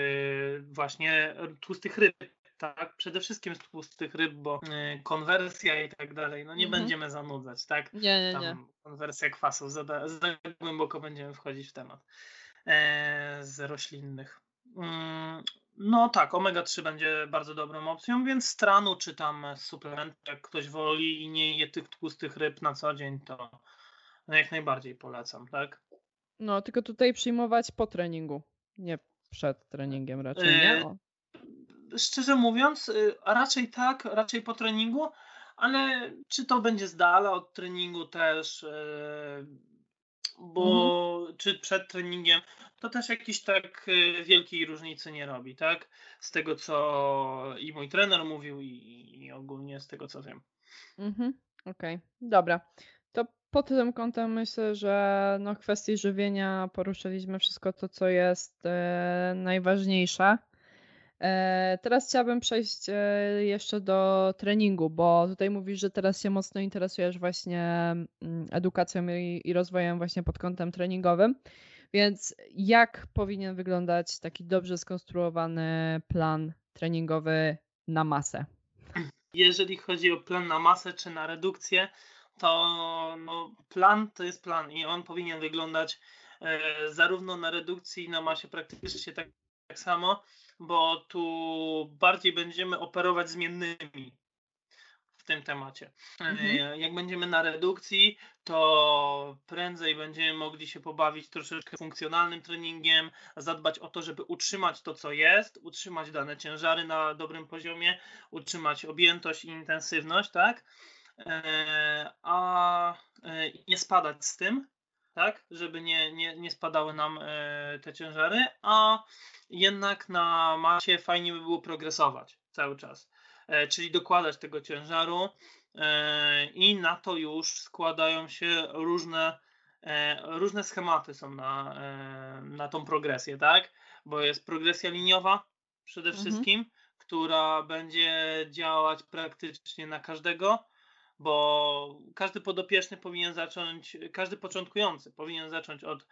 Speaker 2: właśnie tłustych ryb. Tak, przede wszystkim z tłustych ryb, bo e, konwersja i tak dalej, no nie mhm. będziemy zanudzać, tak?
Speaker 1: Nie, nie, Tam nie.
Speaker 2: Konwersja kwasów, za, za głęboko będziemy wchodzić w temat e, z roślinnych. No tak, omega-3 będzie bardzo dobrą opcją, więc stranu czy tam suplement, jak ktoś woli i nie je tych tłustych ryb na co dzień, to jak najbardziej polecam, tak?
Speaker 1: No, tylko tutaj przyjmować po treningu, nie przed treningiem raczej, nie? O.
Speaker 2: Szczerze mówiąc, y, raczej tak, raczej po treningu, ale czy to będzie z dala od treningu też, y, bo mhm. czy przed treningiem, to też jakiś tak y, wielkiej różnicy nie robi, tak? Z tego, co i mój trener mówił i, i ogólnie z tego, co wiem.
Speaker 1: Mhm. Okej, okay. dobra. To pod tym kątem myślę, że no kwestii żywienia poruszyliśmy wszystko to, co jest e, najważniejsze. E, teraz chciałabym przejść e, jeszcze do treningu, bo tutaj mówisz, że teraz się mocno interesujesz właśnie mm, edukacją i rozwojem właśnie pod kątem treningowym. Więc jak powinien wyglądać taki dobrze skonstruowany plan treningowy na masę?
Speaker 2: Jeżeli chodzi o plan na masę czy na redukcję, to no, plan to jest plan i on powinien wyglądać e, zarówno na redukcji i na masie praktycznie tak, tak samo bo tu bardziej będziemy operować zmiennymi w tym temacie. Mhm. Jak będziemy na redukcji, to prędzej będziemy mogli się pobawić troszeczkę funkcjonalnym treningiem, zadbać o to, żeby utrzymać to, co jest, utrzymać dane ciężary na dobrym poziomie, utrzymać objętość i intensywność, tak? E, a e, nie spadać z tym, tak? Żeby nie, nie, nie spadały nam e, te ciężary, a jednak na masie fajnie by było progresować cały czas. E, czyli dokładać tego ciężaru e, i na to już składają się różne, różne schematy są na, na tą progresję, tak? Bo jest progresja liniowa przede mhm. wszystkim, która będzie działać praktycznie na każdego, bo każdy podopieczny powinien zacząć, każdy początkujący powinien zacząć od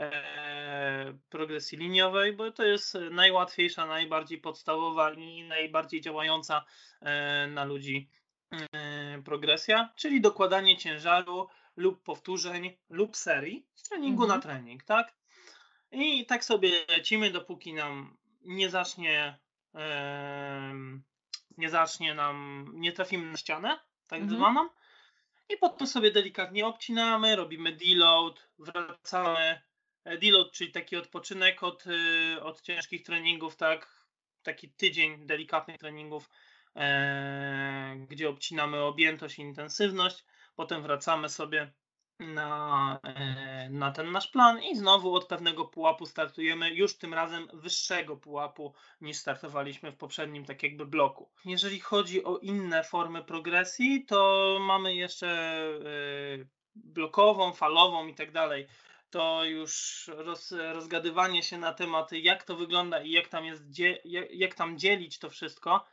Speaker 2: E, progresji liniowej, bo to jest najłatwiejsza, najbardziej podstawowa i najbardziej działająca e, na ludzi e, progresja, czyli dokładanie ciężaru lub powtórzeń lub serii z treningu mhm. na trening, tak? I tak sobie lecimy, dopóki nam nie zacznie nie zacznie nam, nie trafimy na ścianę, tak mhm. zwaną, i potem sobie delikatnie obcinamy, robimy deload, wracamy E, deload, czyli taki odpoczynek od, y, od ciężkich treningów, tak, taki tydzień delikatnych treningów, e, gdzie obcinamy objętość i intensywność, potem wracamy sobie na, e, na ten nasz plan i znowu od pewnego pułapu startujemy, już tym razem wyższego pułapu niż startowaliśmy w poprzednim tak jakby bloku. Jeżeli chodzi o inne formy progresji, to mamy jeszcze y, blokową, falową i tak dalej to już roz, rozgadywanie się na tematy, jak to wygląda i jak tam jest, jak, jak tam dzielić to wszystko,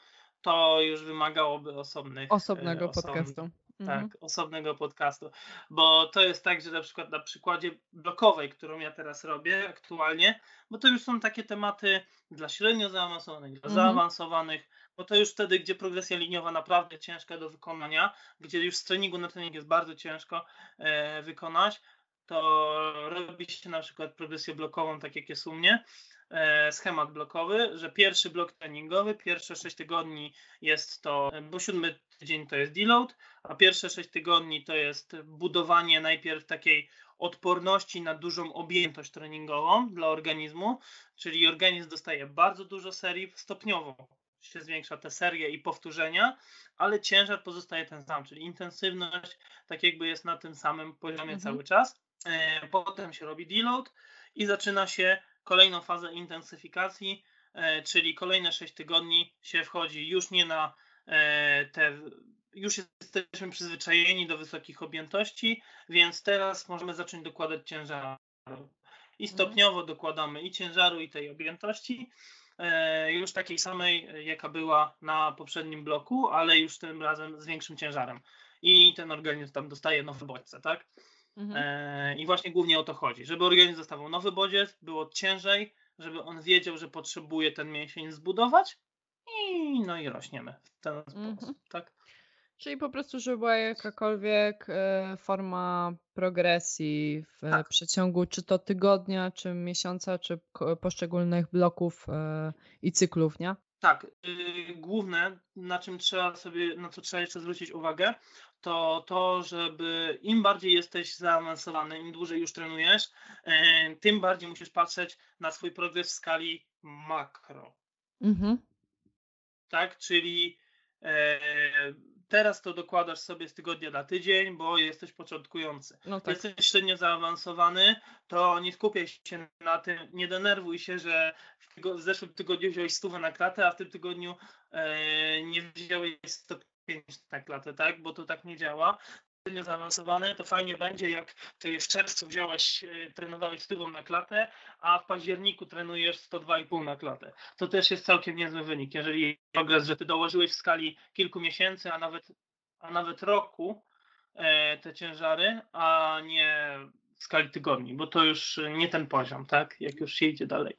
Speaker 2: to już wymagałoby osobnych.
Speaker 1: Osobnego e, podcastu.
Speaker 2: Tak, mhm. osobnego podcastu. Bo to jest tak, że na przykład na przykładzie blokowej, którą ja teraz robię aktualnie, bo to już są takie tematy dla średnio zaawansowanych, dla mhm. zaawansowanych, bo to już wtedy, gdzie progresja liniowa naprawdę ciężka do wykonania, gdzie już z treningu na trening jest bardzo ciężko e, wykonać, to robi się na przykład progresję blokową, tak jak jest u mnie, e, schemat blokowy, że pierwszy blok treningowy, pierwsze 6 tygodni jest to, bo siódmy tydzień to jest deload, a pierwsze 6 tygodni to jest budowanie najpierw takiej odporności na dużą objętość treningową dla organizmu, czyli organizm dostaje bardzo dużo serii stopniowo się zwiększa te serie i powtórzenia, ale ciężar pozostaje ten sam, czyli intensywność tak jakby jest na tym samym poziomie mhm. cały czas. E, potem się robi deload i zaczyna się kolejną fazę intensyfikacji, e, czyli kolejne 6 tygodni się wchodzi już nie na e, te już jesteśmy przyzwyczajeni do wysokich objętości, więc teraz możemy zacząć dokładać ciężaru. I mhm. stopniowo dokładamy i ciężaru, i tej objętości. Już takiej samej, jaka była na poprzednim bloku, ale już tym razem z większym ciężarem. I ten organizm tam dostaje nowe bodźce, tak? Mhm. E, I właśnie głównie o to chodzi, żeby organizm dostawał nowy bodziec, było ciężej, żeby on wiedział, że potrzebuje ten mięsień zbudować i no i rośniemy w ten sposób, mhm. tak?
Speaker 1: Czyli po prostu, żeby była jakakolwiek e, forma progresji w tak. przeciągu czy to tygodnia, czy miesiąca, czy poszczególnych bloków e, i cyklów, nie?
Speaker 2: Tak. Y, główne, na czym trzeba sobie, na co trzeba jeszcze zwrócić uwagę, to to, żeby im bardziej jesteś zaawansowany, im dłużej już trenujesz, e, tym bardziej musisz patrzeć na swój progres w skali makro. Mhm. Tak, czyli teraz to dokładasz sobie z tygodnia na tydzień, bo jesteś początkujący. No tak. Jesteś średnio zaawansowany, to nie skupiaj się na tym, nie denerwuj się, że w, tygo, w zeszłym tygodniu wziąłeś stówę na klatę, a w tym tygodniu e, nie wziąłeś 105 na klatę, tak? Bo to tak nie działa średnio zaawansowany, to fajnie będzie, jak ty w czerwcu wziąłeś, e, trenowałeś stówą na klatę, a w październiku trenujesz 102,5 na klatę. To też jest całkiem niezły wynik. Jeżeli progres, że ty dołożyłeś w skali kilku miesięcy, a nawet, a nawet roku e, te ciężary, a nie w skali tygodni, bo to już nie ten poziom, tak? Jak już się idzie dalej.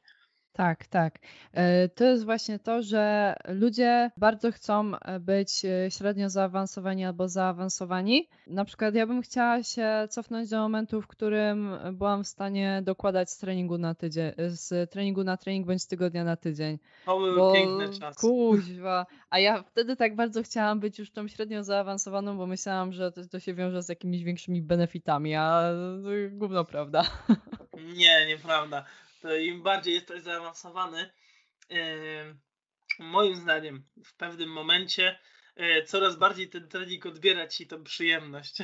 Speaker 1: Tak, tak. E, to jest właśnie to, że ludzie bardzo chcą e, być e, średnio zaawansowani albo zaawansowani. Na przykład ja bym chciała się cofnąć do momentu, w którym byłam w stanie dokładać z treningu na tydzień, z treningu na trening bądź z tygodnia na tydzień.
Speaker 2: To były bo, piękne czasy.
Speaker 1: Kuźwa. A ja wtedy tak bardzo chciałam być już tą średnio zaawansowaną, bo myślałam, że to, to się wiąże z jakimiś większymi benefitami, a gówno prawda.
Speaker 2: Nie, nieprawda to im bardziej jesteś zaawansowany, moim zdaniem w pewnym momencie e, coraz bardziej ten trening odbiera ci tą przyjemność.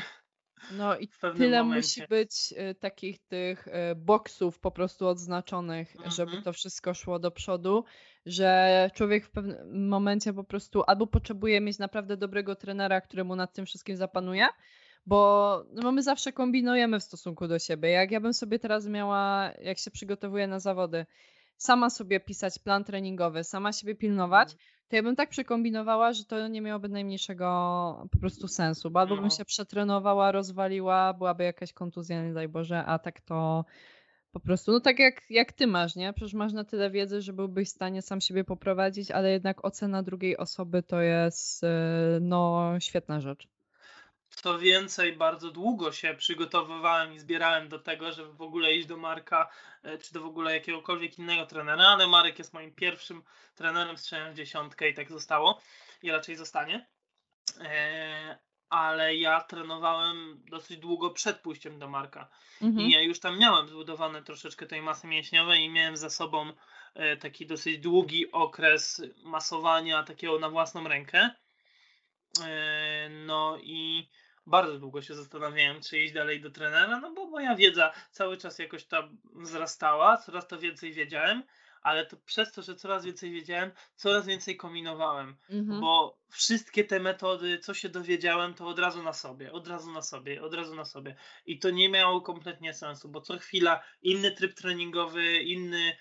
Speaker 1: No i tyle momencie. musi być e, takich tych e, boksów po prostu odznaczonych, mhm. żeby to wszystko szło do przodu, że człowiek w pewnym momencie po prostu albo potrzebuje mieć naprawdę dobrego trenera, któremu nad tym wszystkim zapanuje, bo no my zawsze kombinujemy w stosunku do siebie. Jak ja bym sobie teraz miała, jak się przygotowuję na zawody, sama sobie pisać plan treningowy, sama siebie pilnować, mhm. to ja bym tak przekombinowała, że to nie miałoby najmniejszego po prostu sensu, bo albo bym no. się przetrenowała, rozwaliła, byłaby jakaś kontuzja, nie daj Boże, a tak to po prostu, no tak jak, jak ty masz, nie? Przecież masz na tyle wiedzy, że byłbyś w stanie sam siebie poprowadzić, ale jednak ocena drugiej osoby to jest y, no świetna rzecz.
Speaker 2: Co więcej, bardzo długo się przygotowywałem i zbierałem do tego, żeby w ogóle iść do Marka, e, czy do w ogóle jakiegokolwiek innego trenera, ale Marek jest moim pierwszym trenerem, strzałem w dziesiątkę i tak zostało i raczej zostanie. E, ale ja trenowałem dosyć długo przed pójściem do Marka mhm. i ja już tam miałem zbudowane troszeczkę tej masy mięśniowej i miałem za sobą e, taki dosyć długi okres masowania takiego na własną rękę. No i bardzo długo się zastanawiałem, czy iść dalej do trenera, no bo moja wiedza cały czas jakoś tam wzrastała, coraz to więcej wiedziałem, ale to przez to, że coraz więcej wiedziałem, coraz więcej kombinowałem, mhm. bo wszystkie te metody, co się dowiedziałem, to od razu na sobie, od razu na sobie, od razu na sobie. I to nie miało kompletnie sensu, bo co chwila inny tryb treningowy, inny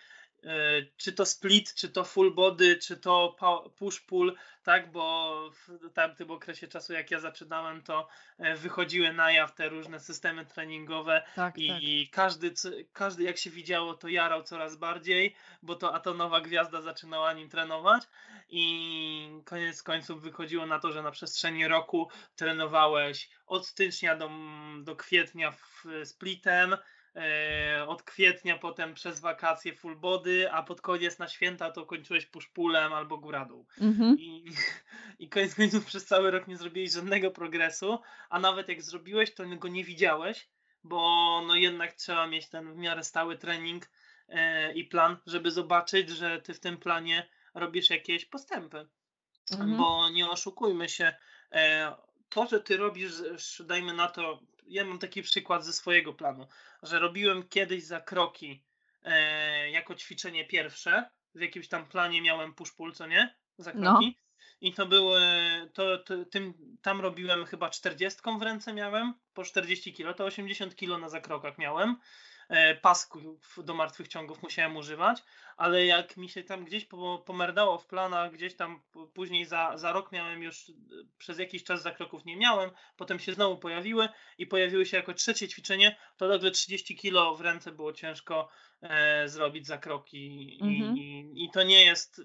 Speaker 2: czy to split, czy to full body, czy to push pull, tak, bo w tamtym okresie czasu, jak ja zaczynałem, to e, wychodziły na jaw te różne systemy treningowe tak, i tak. Każdy, każdy jak się widziało, to jarał coraz bardziej, bo to atonowa gwiazda zaczynała nim trenować i koniec końców wychodziło na to, że na przestrzeni roku trenowałeś od stycznia do, do kwietnia w splitem, E, od kwietnia potem przez wakacje full body, a pod koniec na święta to kończyłeś puszpulem albo góradą. Mhm. I, I koniec końców przez cały rok nie zrobiłeś żadnego progresu, a nawet jak zrobiłeś, to go nie widziałeś, bo no jednak trzeba mieć ten w miarę stały trening e, i plan, żeby zobaczyć, że ty w tym planie robisz jakieś postępy. Mhm. Bo nie oszukujmy się, e, to, że ty robisz, dajmy na to, ja mam taki przykład ze swojego planu, że robiłem kiedyś za kroki e, jako ćwiczenie pierwsze, w jakimś tam planie miałem push-pull, co nie? Za no. kroki. No. I to było, to, to, tym, tam robiłem chyba 40 w ręce miałem, po 40 kg, to 80 kg na zakrokach miałem. E, pasków do martwych ciągów musiałem używać, ale jak mi się tam gdzieś pomerdało w planach, gdzieś tam później za, za rok miałem już, przez jakiś czas zakroków nie miałem, potem się znowu pojawiły i pojawiły się jako trzecie ćwiczenie, to nagle 30 kilo w ręce było ciężko e, zrobić zakroki mhm. i, i to nie jest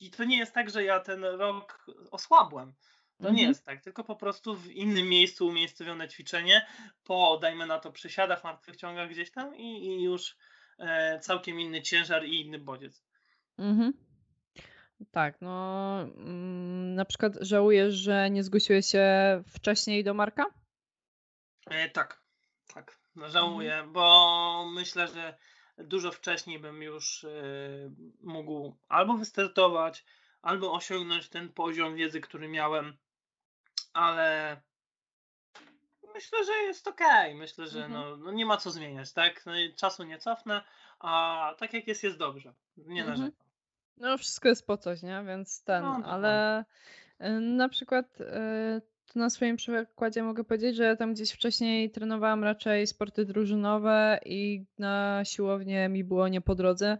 Speaker 2: i to nie jest tak, że ja ten rok osłabłem. To nie mhm. jest tak, tylko po prostu w innym miejscu umiejscowione ćwiczenie, po dajmy na to przysiadach, martwych ciągach gdzieś tam i, i już e, całkiem inny ciężar i inny bodziec. Mhm.
Speaker 1: Tak, no mm, na przykład żałujesz, że nie zgłosiłeś się wcześniej do Marka?
Speaker 2: E, tak, tak, no, żałuję, mhm. bo myślę, że dużo wcześniej bym już e, mógł albo wystartować, albo osiągnąć ten poziom wiedzy, który miałem ale myślę, że jest ok. Myślę, że mhm. no, no, nie ma co zmieniać, tak? No czasu nie cofnę, a tak jak jest, jest dobrze. Nie mhm. narzekam.
Speaker 1: No wszystko jest po coś, nie? Więc ten, no, no, ale y, na przykład y, na swoim przykładzie mogę powiedzieć, że ja tam gdzieś wcześniej trenowałam raczej sporty drużynowe i na siłownię mi było nie po drodze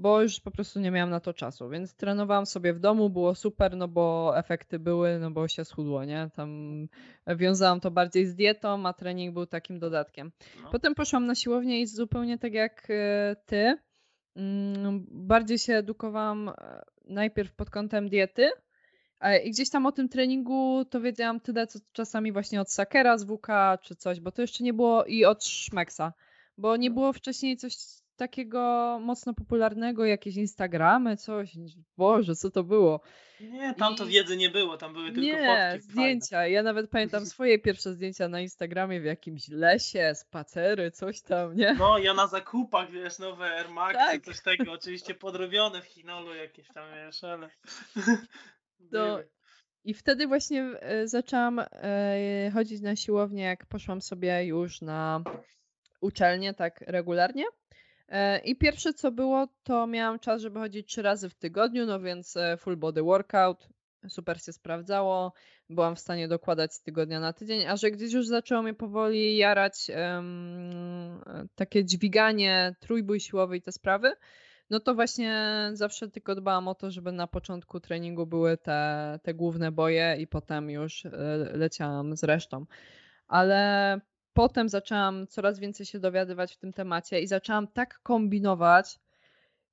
Speaker 1: bo już po prostu nie miałam na to czasu, więc trenowałam sobie w domu, było super, no bo efekty były, no bo się schudło, nie? Tam wiązałam to bardziej z dietą, a trening był takim dodatkiem. No. Potem poszłam na siłownię i zupełnie tak jak e, ty, mm, bardziej się edukowałam e, najpierw pod kątem diety, i gdzieś tam o tym treningu to wiedziałam tyle, co czasami właśnie od Sakera z WK czy coś, bo to jeszcze nie było i od Szmeksa, bo nie no. było wcześniej coś takiego mocno popularnego, jakieś Instagramy, coś. Boże, co to było?
Speaker 2: Nie, tam to I... wiedzy nie było, tam były tylko
Speaker 1: nie,
Speaker 2: fotki.
Speaker 1: zdjęcia. Fajne. Ja nawet pamiętam swoje pierwsze zdjęcia na Instagramie w jakimś lesie, spacery, coś tam, nie?
Speaker 2: No, ja na zakupach, wiesz, nowe Air Max, tak. coś tego, oczywiście podrobione w Chinolu jakieś tam, wiesz, ale...
Speaker 1: No, i wtedy właśnie e, zaczęłam e, chodzić na siłownię, jak poszłam sobie już na uczelnię tak regularnie. E, I pierwsze co było, to miałam czas, żeby chodzić trzy razy w tygodniu, no więc e, full body workout, super się sprawdzało, byłam w stanie dokładać z tygodnia na tydzień, a że gdzieś już zaczęło mnie powoli jarać um, takie dźwiganie, trójbój siłowy i te sprawy, no to właśnie zawsze tylko dbałam o to, żeby na początku treningu były te, te główne boje i potem już e, leciałam z resztą. Ale potem zaczęłam coraz więcej się dowiadywać w tym temacie i zaczęłam tak kombinować.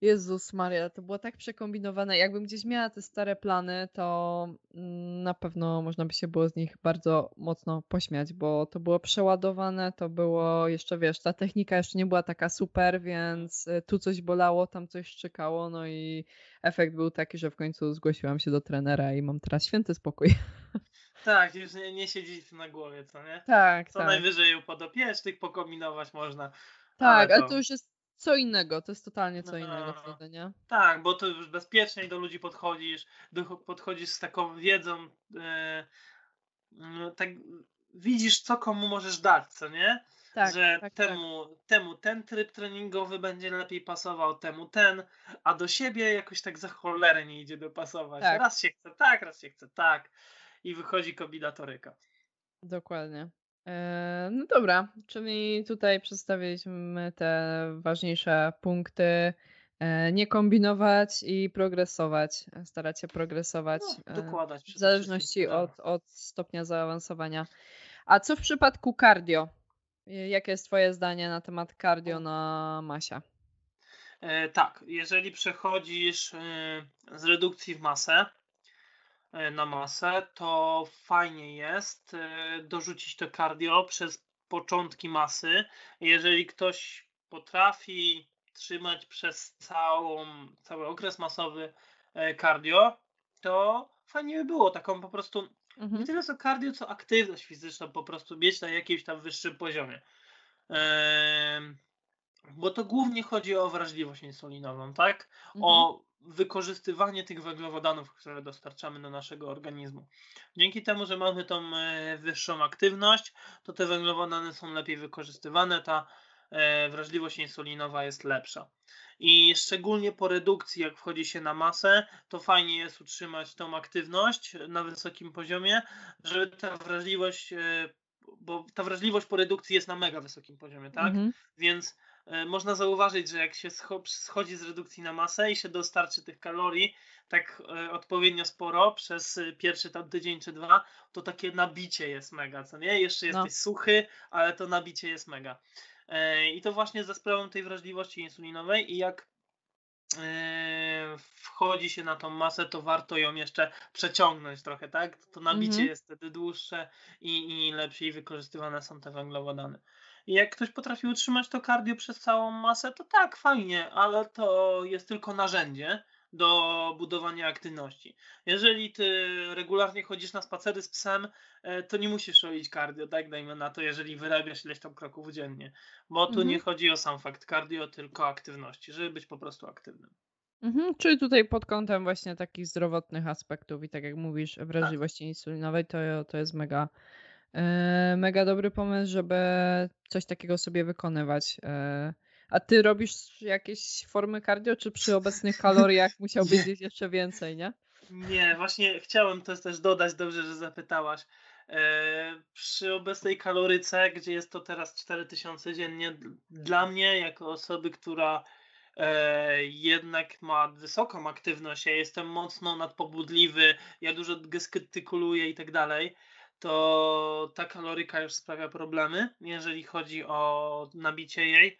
Speaker 1: Jezus Maria, to było tak przekombinowane. Jakbym gdzieś miała te stare plany, to mm, na pewno można by się było z nich bardzo mocno pośmiać, bo to było przeładowane, to było jeszcze, wiesz, ta technika jeszcze nie była taka super, więc y, tu coś bolało, tam coś szczekało, no i efekt był taki, że w końcu zgłosiłam się do trenera i mam teraz święty spokój.
Speaker 2: Tak, już nie, nie siedzi na głowie, co nie?
Speaker 1: Tak,
Speaker 2: Co
Speaker 1: tak.
Speaker 2: najwyżej u podopiecznych pokombinować można.
Speaker 1: Tak, ale to... to już jest co innego, to jest totalnie co no, innego wtedy, nie?
Speaker 2: Tak, bo to już bezpieczniej do ludzi podchodzisz, do, podchodzisz z taką wiedzą, yy, tak widzisz, co komu możesz dać, co nie? Tak, że tak, tak. temu, tak. temu ten tryb treningowy będzie lepiej pasował, temu ten, a do siebie jakoś tak za cholerę nie idzie dopasować. Tak. Raz się chce tak, raz się chce tak i wychodzi kombinatoryka.
Speaker 1: Dokładnie. E, no dobra, czyli tutaj przedstawiliśmy te ważniejsze punkty E, nie kombinować i progresować, starać się progresować.
Speaker 2: No, dokładać.
Speaker 1: W zależności od, od stopnia zaawansowania. A co w przypadku cardio? Jakie jest Twoje zdanie na temat cardio na masie?
Speaker 2: E, tak, jeżeli przechodzisz e, z redukcji w masę e, na masę, to fajnie jest e, dorzucić to cardio przez początki masy. Jeżeli ktoś potrafi trzymać przez całą, cały okres masowy e, cardio, to fajnie by było taką po prostu mhm. nie tyle co cardio, co aktywność fizyczną po prostu mieć na jakimś tam wyższym poziomie. bo to głównie chodzi o wrażliwość insulinową, tak? Mhm. O wykorzystywanie tych węglowodanów, które dostarczamy do naszego organizmu. Dzięki temu, że mamy tą e, wyższą aktywność, to te węglowodany są lepiej wykorzystywane, ta E, wrażliwość insulinowa jest lepsza. I szczególnie po redukcji, jak wchodzi się na masę, to fajnie jest utrzymać tą aktywność na wysokim poziomie, żeby ta wrażliwość, e, bo ta wrażliwość po redukcji jest na mega wysokim poziomie, tak? Mhm. Więc można zauważyć, że jak się schodzi z redukcji na masę i się dostarczy tych kalorii tak odpowiednio sporo przez pierwszy tam tydzień czy dwa, to takie nabicie jest mega, co nie? Jeszcze no. jesteś no. suchy, ale to nabicie jest mega. E, I to właśnie ze sprawą tej wrażliwości insulinowej i jak e, wchodzi się na tą masę, to warto ją jeszcze przeciągnąć trochę, tak? To nabicie mhm. jest wtedy dłuższe i, i lepiej wykorzystywane są te węglowodany. I jak ktoś potrafi utrzymać to cardio przez całą masę, to tak, fajnie, ale to jest tylko narzędzie do budowania aktywności. Jeżeli ty regularnie chodzisz na spacery z psem, e, to nie musisz robić cardio, tak dajmy na to, jeżeli wyrabiasz ileś tam kroków dziennie. Bo tu mhm. nie chodzi o sam fakt cardio, tylko aktywności, żeby być po prostu aktywnym.
Speaker 1: Mhm, czyli tutaj pod kątem właśnie takich zdrowotnych aspektów i tak jak mówisz, wrażliwości tak. insulinowej, to, to jest mega, mega dobry pomysł, żeby coś takiego sobie wykonywać. E, a ty robisz jakieś formy cardio, czy przy obecnych kaloriach musiałbyś zjeść jeszcze więcej, nie?
Speaker 2: Nie, właśnie chciałem to też dodać, dobrze, że zapytałaś. E, przy obecnej kaloryce, gdzie jest to teraz 4000 dziennie, dla mnie, jako osoby, która e, jednak ma wysoką aktywność, ja jestem mocno nadpobudliwy, ja dużo gestykuluję i tak dalej, to ta kaloryka już sprawia problemy, jeżeli chodzi o nabicie jej.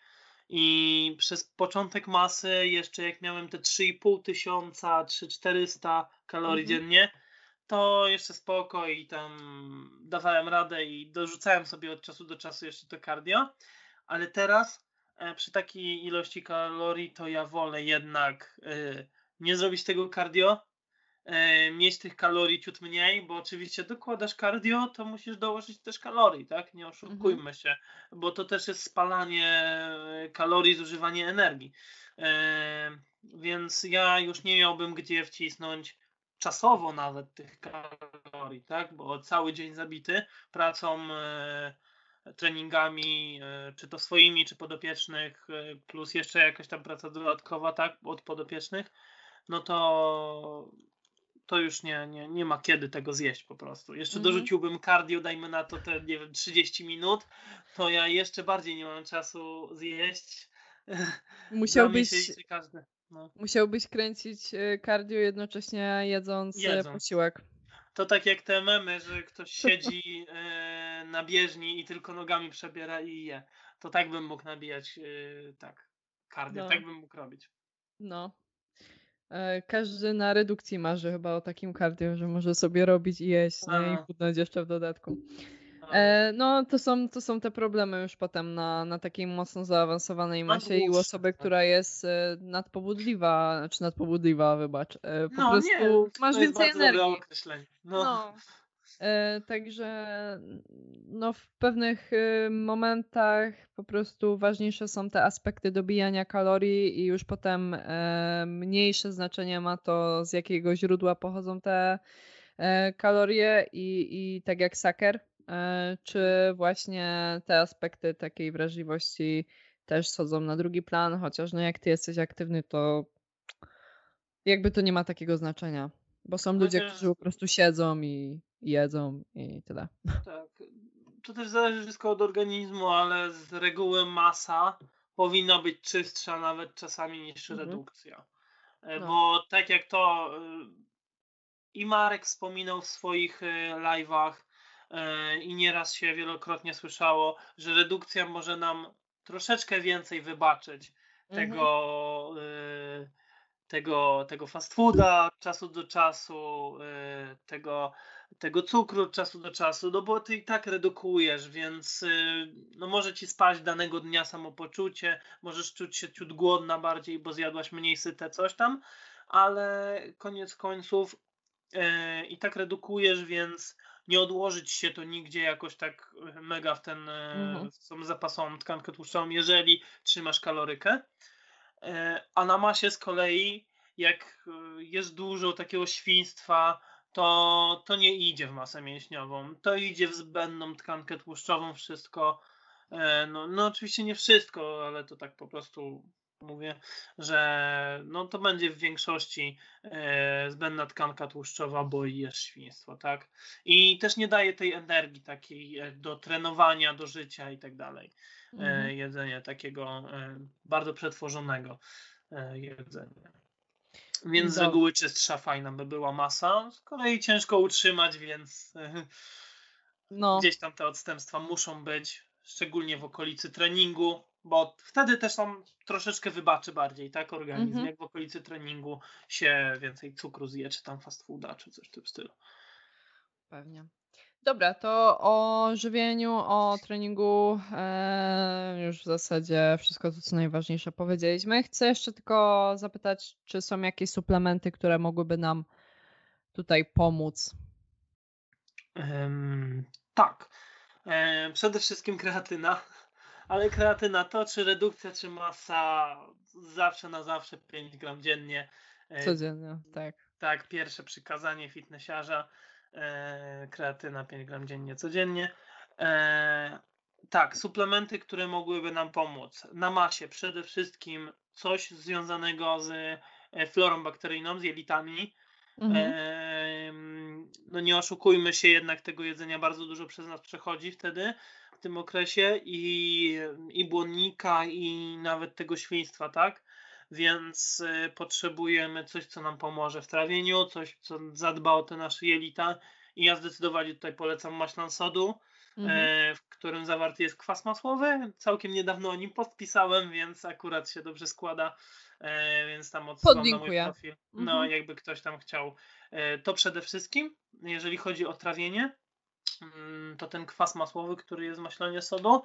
Speaker 2: I przez początek masy, jeszcze jak miałem te 3,5 tysiąca czy 400 kalorii mhm. dziennie, to jeszcze spoko i tam dawałem radę i dorzucałem sobie od czasu do czasu jeszcze to cardio. Ale teraz e, przy takiej ilości kalorii to ja wolę jednak e, nie zrobić tego cardio, mieć tych kalorii ciut mniej, bo oczywiście dokładasz cardio, to musisz dołożyć też kalorii, tak? Nie oszukujmy mhm. się, bo to też jest spalanie e, kalorii, zużywanie energii. E, więc ja już nie miałbym gdzie wcisnąć czasowo nawet tych kalorii, tak? Bo cały dzień zabity pracą, treningami, czy to swoimi, czy podopiecznych, plus jeszcze jakaś tam praca dodatkowa, tak? Od podopiecznych, no to to już nie, nie, nie ma kiedy tego zjeść po prostu. Jeszcze mm. dorzuciłbym cardio, dajmy na to te, nie wiem, 30 minut, to ja jeszcze bardziej nie mam czasu zjeść.
Speaker 1: Musiałbyś, no. musiałbyś kręcić y, cardio jednocześnie jedząc, y, jedząc posiłek.
Speaker 2: To tak jak te memy, że ktoś siedzi e, na bieżni i tylko nogami przebiera i je. To tak bym mógł nabijać, e, tak, cardio, no. tak bym mógł robić.
Speaker 1: No, E, każdy na redukcji marzy chyba o takim cardio, że może sobie robić i jeść nie? i chudnąć jeszcze w dodatku. E, no to są, to są te problemy już potem na, na takiej mocno zaawansowanej masie i u osoby, tak. która jest e, nadpobudliwa, czy nadpobudliwa, wybacz, po no, prostu nie, masz więcej energii. No. no. E, także no, w pewnych y, momentach po prostu ważniejsze są te aspekty dobijania kalorii i już potem e, mniejsze znaczenie ma to, z jakiego źródła pochodzą te e, kalorie i, i tak jak saker, czy właśnie te aspekty takiej wrażliwości też schodzą na drugi plan, chociaż no jak ty jesteś aktywny, to jakby to nie ma takiego znaczenia. Bo są ludzie, którzy po prostu siedzą i jedzą i tyle.
Speaker 2: Tak. To też zależy wszystko od organizmu, ale z reguły masa powinna być czystsza nawet czasami niż mhm. redukcja. E, no. Bo tak jak to i Marek wspominał w swoich live'ach i nieraz się wielokrotnie słyszało, że redukcja może nam troszeczkę więcej wybaczyć mhm. tego, tego, tego fast fooda od czasu do czasu, y, tego, tego cukru od czasu do czasu, no bo ty i tak redukujesz, więc y, no może ci spać danego dnia samopoczucie, możesz czuć się ciut głodna bardziej, bo zjadłaś mniej syte coś tam, ale koniec końców y, i tak redukujesz, więc nie odłożyć się to nigdzie jakoś tak mega w ten mhm. w tą zapasową tkankę tłuszczową, jeżeli trzymasz kalorykę. A na masie z kolei, jak jest dużo takiego świństwa, to, to nie idzie w masę mięśniową. To idzie w zbędną tkankę tłuszczową, wszystko. E, no, no oczywiście nie wszystko, ale to tak po prostu mówię, że no to będzie w większości e, zbędna tkanka tłuszczowa, bo jest świństwo, tak? I też nie daje tej energii takiej do trenowania, do życia i tak dalej. E, mhm. jedzenia takiego e, bardzo przetworzonego e, jedzenia. Więc z reguły czystsza, fajna by była masa. Z kolei ciężko utrzymać, więc no. gdzieś tam te odstępstwa muszą być, szczególnie w okolicy treningu, bo wtedy też tam troszeczkę wybaczy bardziej, tak, organizm, mhm. jak w okolicy treningu się więcej cukru zje, czy tam fast fooda, czy coś w tym stylu.
Speaker 1: Pewnie. Dobra, to o żywieniu, o treningu e, już w zasadzie wszystko to, co najważniejsze powiedzieliśmy. Chcę jeszcze tylko zapytać, czy są jakieś suplementy, które mogłyby nam tutaj pomóc?
Speaker 2: Um, tak. E, przede wszystkim kreatyna. Ale kreatyna to czy redukcja, czy masa, zawsze na zawsze 5 gram dziennie.
Speaker 1: E, Codziennie, tak.
Speaker 2: Tak, pierwsze przykazanie fitnessiarza kreatyna 5 gram dziennie, codziennie. E, tak, suplementy, które mogłyby nam pomóc. Na masie przede wszystkim coś związanego z e, florą bakteryjną, z jelitami. Mhm. E, no nie oszukujmy się, jednak tego jedzenia bardzo dużo przez nas przechodzi wtedy, w tym okresie i, i błonnika, i nawet tego świństwa, tak? Więc y, potrzebujemy coś, co nam pomoże w trawieniu, coś, co zadba o te nasze jelita. I ja zdecydowanie tutaj polecam maślan sodu, mhm. E, w którym zawarty jest kwas masłowy. Całkiem niedawno o nim podpisałem, więc akurat się dobrze składa, e, więc tam odsyłam na mój profil. No, mhm. jakby ktoś tam chciał. To przede wszystkim, jeżeli chodzi o trawienie, mm, to ten kwas masłowy, który jest w maślanie sodu,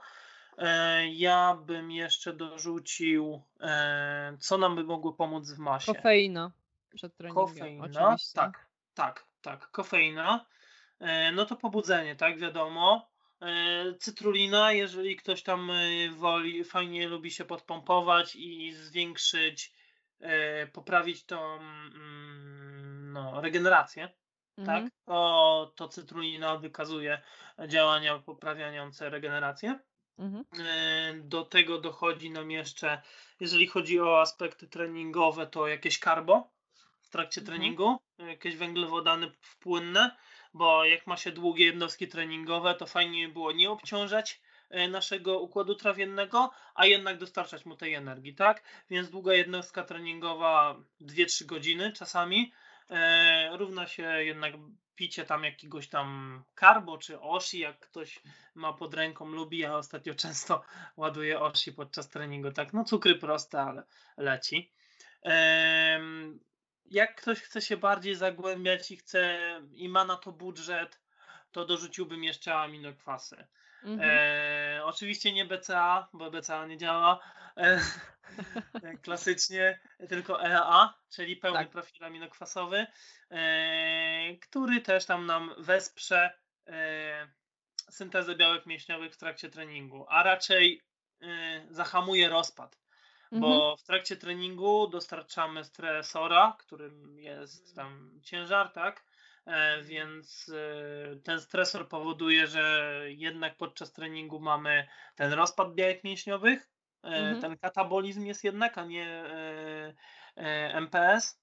Speaker 2: ja bym jeszcze dorzucił, e, co nam by mogło pomóc w masie.
Speaker 1: Kofeina przed treningiem. Kofeina, oczywiście.
Speaker 2: tak, tak, tak, kofeina. E, no to pobudzenie, tak, wiadomo. Cytrulina, jeżeli ktoś tam woli, fajnie lubi się podpompować i zwiększyć, poprawić tą mm, no, regenerację, tak, mhm. tak, to, to cytrulina wykazuje działania poprawiające regenerację. Mhm. E, do tego dochodzi nam jeszcze, jeżeli chodzi o aspekty treningowe, to jakieś karbo w trakcie mhm. treningu, jakieś węglowodany płynne, bo jak ma się długie jednostki treningowe, to fajnie było nie obciążać e, naszego układu trawiennego, a jednak dostarczać mu tej energii, tak? Więc długa jednostka treningowa 2-3 godziny czasami e, równa się jednak picie tam jakiegoś tam karbo czy oshi, jak ktoś ma pod ręką, lubi. Ja ostatnio często ładuję oshi podczas treningu. Tak, no cukry proste, ale leci. Jak ktoś chce się bardziej zagłębiać i chce i ma na to budżet, to dorzuciłbym jeszcze aminokwasy. Mhm. E, oczywiście nie BCA, bo BCA nie działa. E, klasycznie tylko EAA, czyli pełny tak. profil aminokwasowy, e, który też tam nam wesprze e, syntezę białek mięśniowych w trakcie treningu, a raczej e, zahamuje rozpad. Mhm. Bo w trakcie treningu dostarczamy stresora, którym jest tam ciężar, tak? Więc ten stresor powoduje, że jednak podczas treningu mamy ten rozpad białek mięśniowych, mhm. ten katabolizm jest jednak, a nie MPS.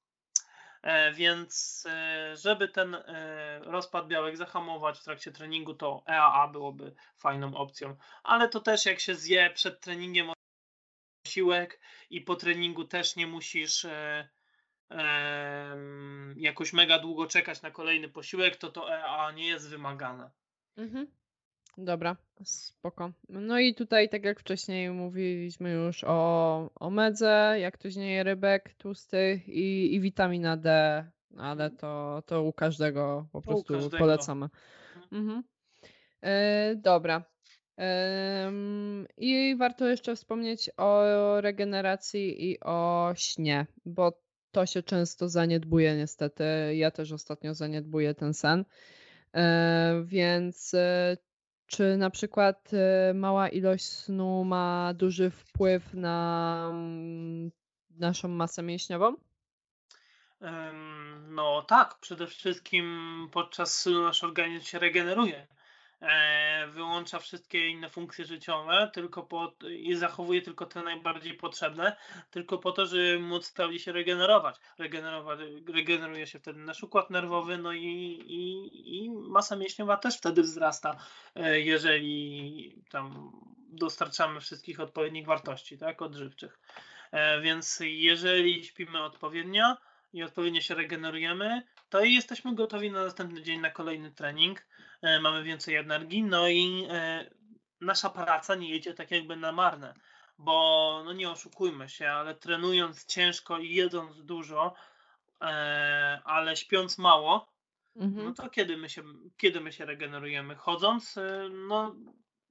Speaker 2: Więc żeby ten rozpad białek zahamować w trakcie treningu, to EAA byłoby fajną opcją. Ale to też jak się zje przed treningiem posiłek i po treningu też nie musisz e, e, jakoś mega długo czekać na kolejny posiłek, to to EA nie jest wymagane. Mhm.
Speaker 1: Dobra, spoko. No i tutaj, tak jak wcześniej mówiliśmy już o, o medze, jak ktoś nie je rybek tłustych i, i witamina D, ale to, to u każdego po prostu każdego. polecamy. Mhm. E, dobra. I warto jeszcze wspomnieć o regeneracji i o śnie, bo to się często zaniedbuje niestety. Ja też ostatnio zaniedbuję ten sen. E, więc e, czy na przykład e, mała ilość snu ma duży wpływ na mm, naszą masę mięśniową?
Speaker 2: No tak, przede wszystkim podczas snu nasz organizm się regeneruje. E, wyłącza wszystkie inne funkcje życiowe tylko po, i zachowuje tylko te najbardziej potrzebne, tylko po to, żeby móc stale się regenerować. Regenerować regeneruje się wtedy nasz układ nerwowy, no i, i, i masa mięśniowa też wtedy wzrasta, e, jeżeli tam dostarczamy wszystkich odpowiednich wartości, tak, odżywczych. E, więc jeżeli śpimy odpowiednio i odpowiednio się regenerujemy, to i jesteśmy gotowi na następny dzień na kolejny trening E, mamy więcej energii, no i e, nasza praca nie jedzie tak jakby na marne, bo no nie oszukujmy się, ale trenując ciężko i jedząc dużo, e, ale śpiąc mało, mhm. no to kiedy my, się, kiedy my się regenerujemy? Chodząc, no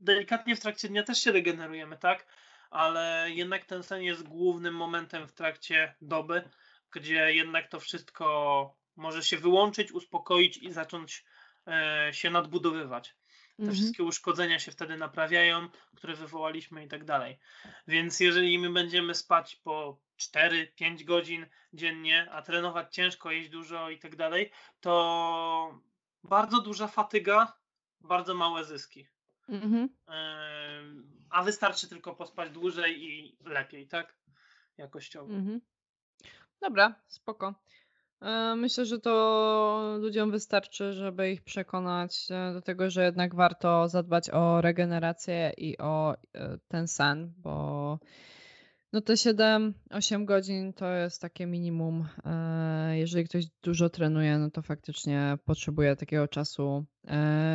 Speaker 2: delikatnie w trakcie dnia też się regenerujemy, tak? Ale jednak ten sen jest głównym momentem w trakcie doby, gdzie jednak to wszystko może się wyłączyć, uspokoić i zacząć E, się nadbudowywać. Te mhm. wszystkie uszkodzenia się wtedy naprawiają, które wywołaliśmy i tak dalej. Więc jeżeli my będziemy spać po 4-5 godzin dziennie, a trenować ciężko, jeść dużo i tak dalej, to bardzo duża fatyga, bardzo małe zyski. Mhm. E, a wystarczy tylko pospać dłużej i lepiej, tak? Jakościowo. Mhm.
Speaker 1: Dobra, spoko. E, myślę, że to ludziom wystarczy, żeby ich przekonać e, do tego, że jednak warto zadbać o regenerację i o e, ten sen, bo no te 7-8 godzin to jest takie minimum. Jeżeli ktoś dużo trenuje, no to faktycznie potrzebuje takiego czasu,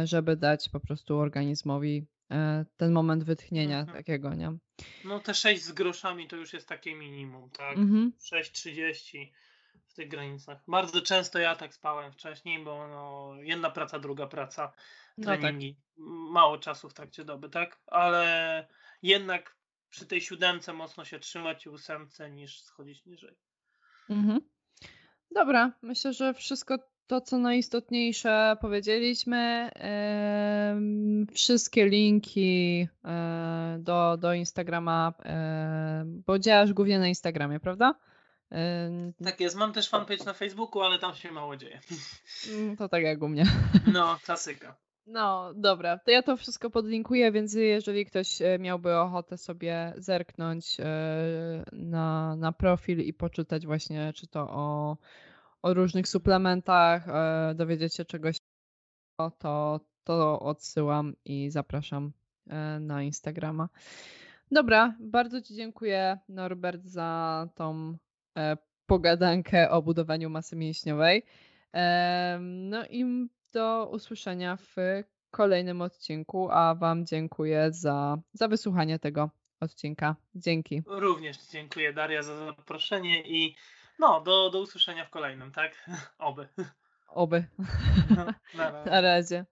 Speaker 1: żeby dać po prostu organizmowi ten moment wytchnienia mhm. takiego, nie?
Speaker 2: No te 6 z groszami to już jest takie minimum, tak? Mhm. 6,30 w tych granicach. Bardzo często ja tak spałem wcześniej, bo no, jedna praca, druga praca, treningi. No tak. Mało czasu w trakcie doby, tak? Ale jednak przy tej siódemce mocno się trzymać i ósemce niż schodzić niżej. Mhm.
Speaker 1: Dobra, myślę, że wszystko to, co najistotniejsze powiedzieliśmy. wszystkie linki e, do, do Instagrama, e, bo działasz głównie na Instagramie, prawda?
Speaker 2: Tak jest, mam też fanpage na Facebooku, ale tam się mało dzieje.
Speaker 1: Mm, to tak jak u mnie.
Speaker 2: No, klasyka.
Speaker 1: No, dobra. To ja to wszystko podlinkuję, więc jeżeli ktoś e, miałby ochotę sobie zerknąć e, na, na profil i poczytać właśnie, czy to o, o różnych suplementach, e, dowiedzieć się czegoś, to, to odsyłam i zapraszam na Instagrama. Dobra, bardzo Ci dziękuję Norbert za tą pogadankę o budowaniu masy mięśniowej. No i do usłyszenia w kolejnym odcinku, a Wam dziękuję za, za wysłuchanie tego odcinka. Dzięki.
Speaker 2: Również dziękuję Daria za zaproszenie i no, do, do usłyszenia w kolejnym, tak? Oby.
Speaker 1: Oby. No, na razie.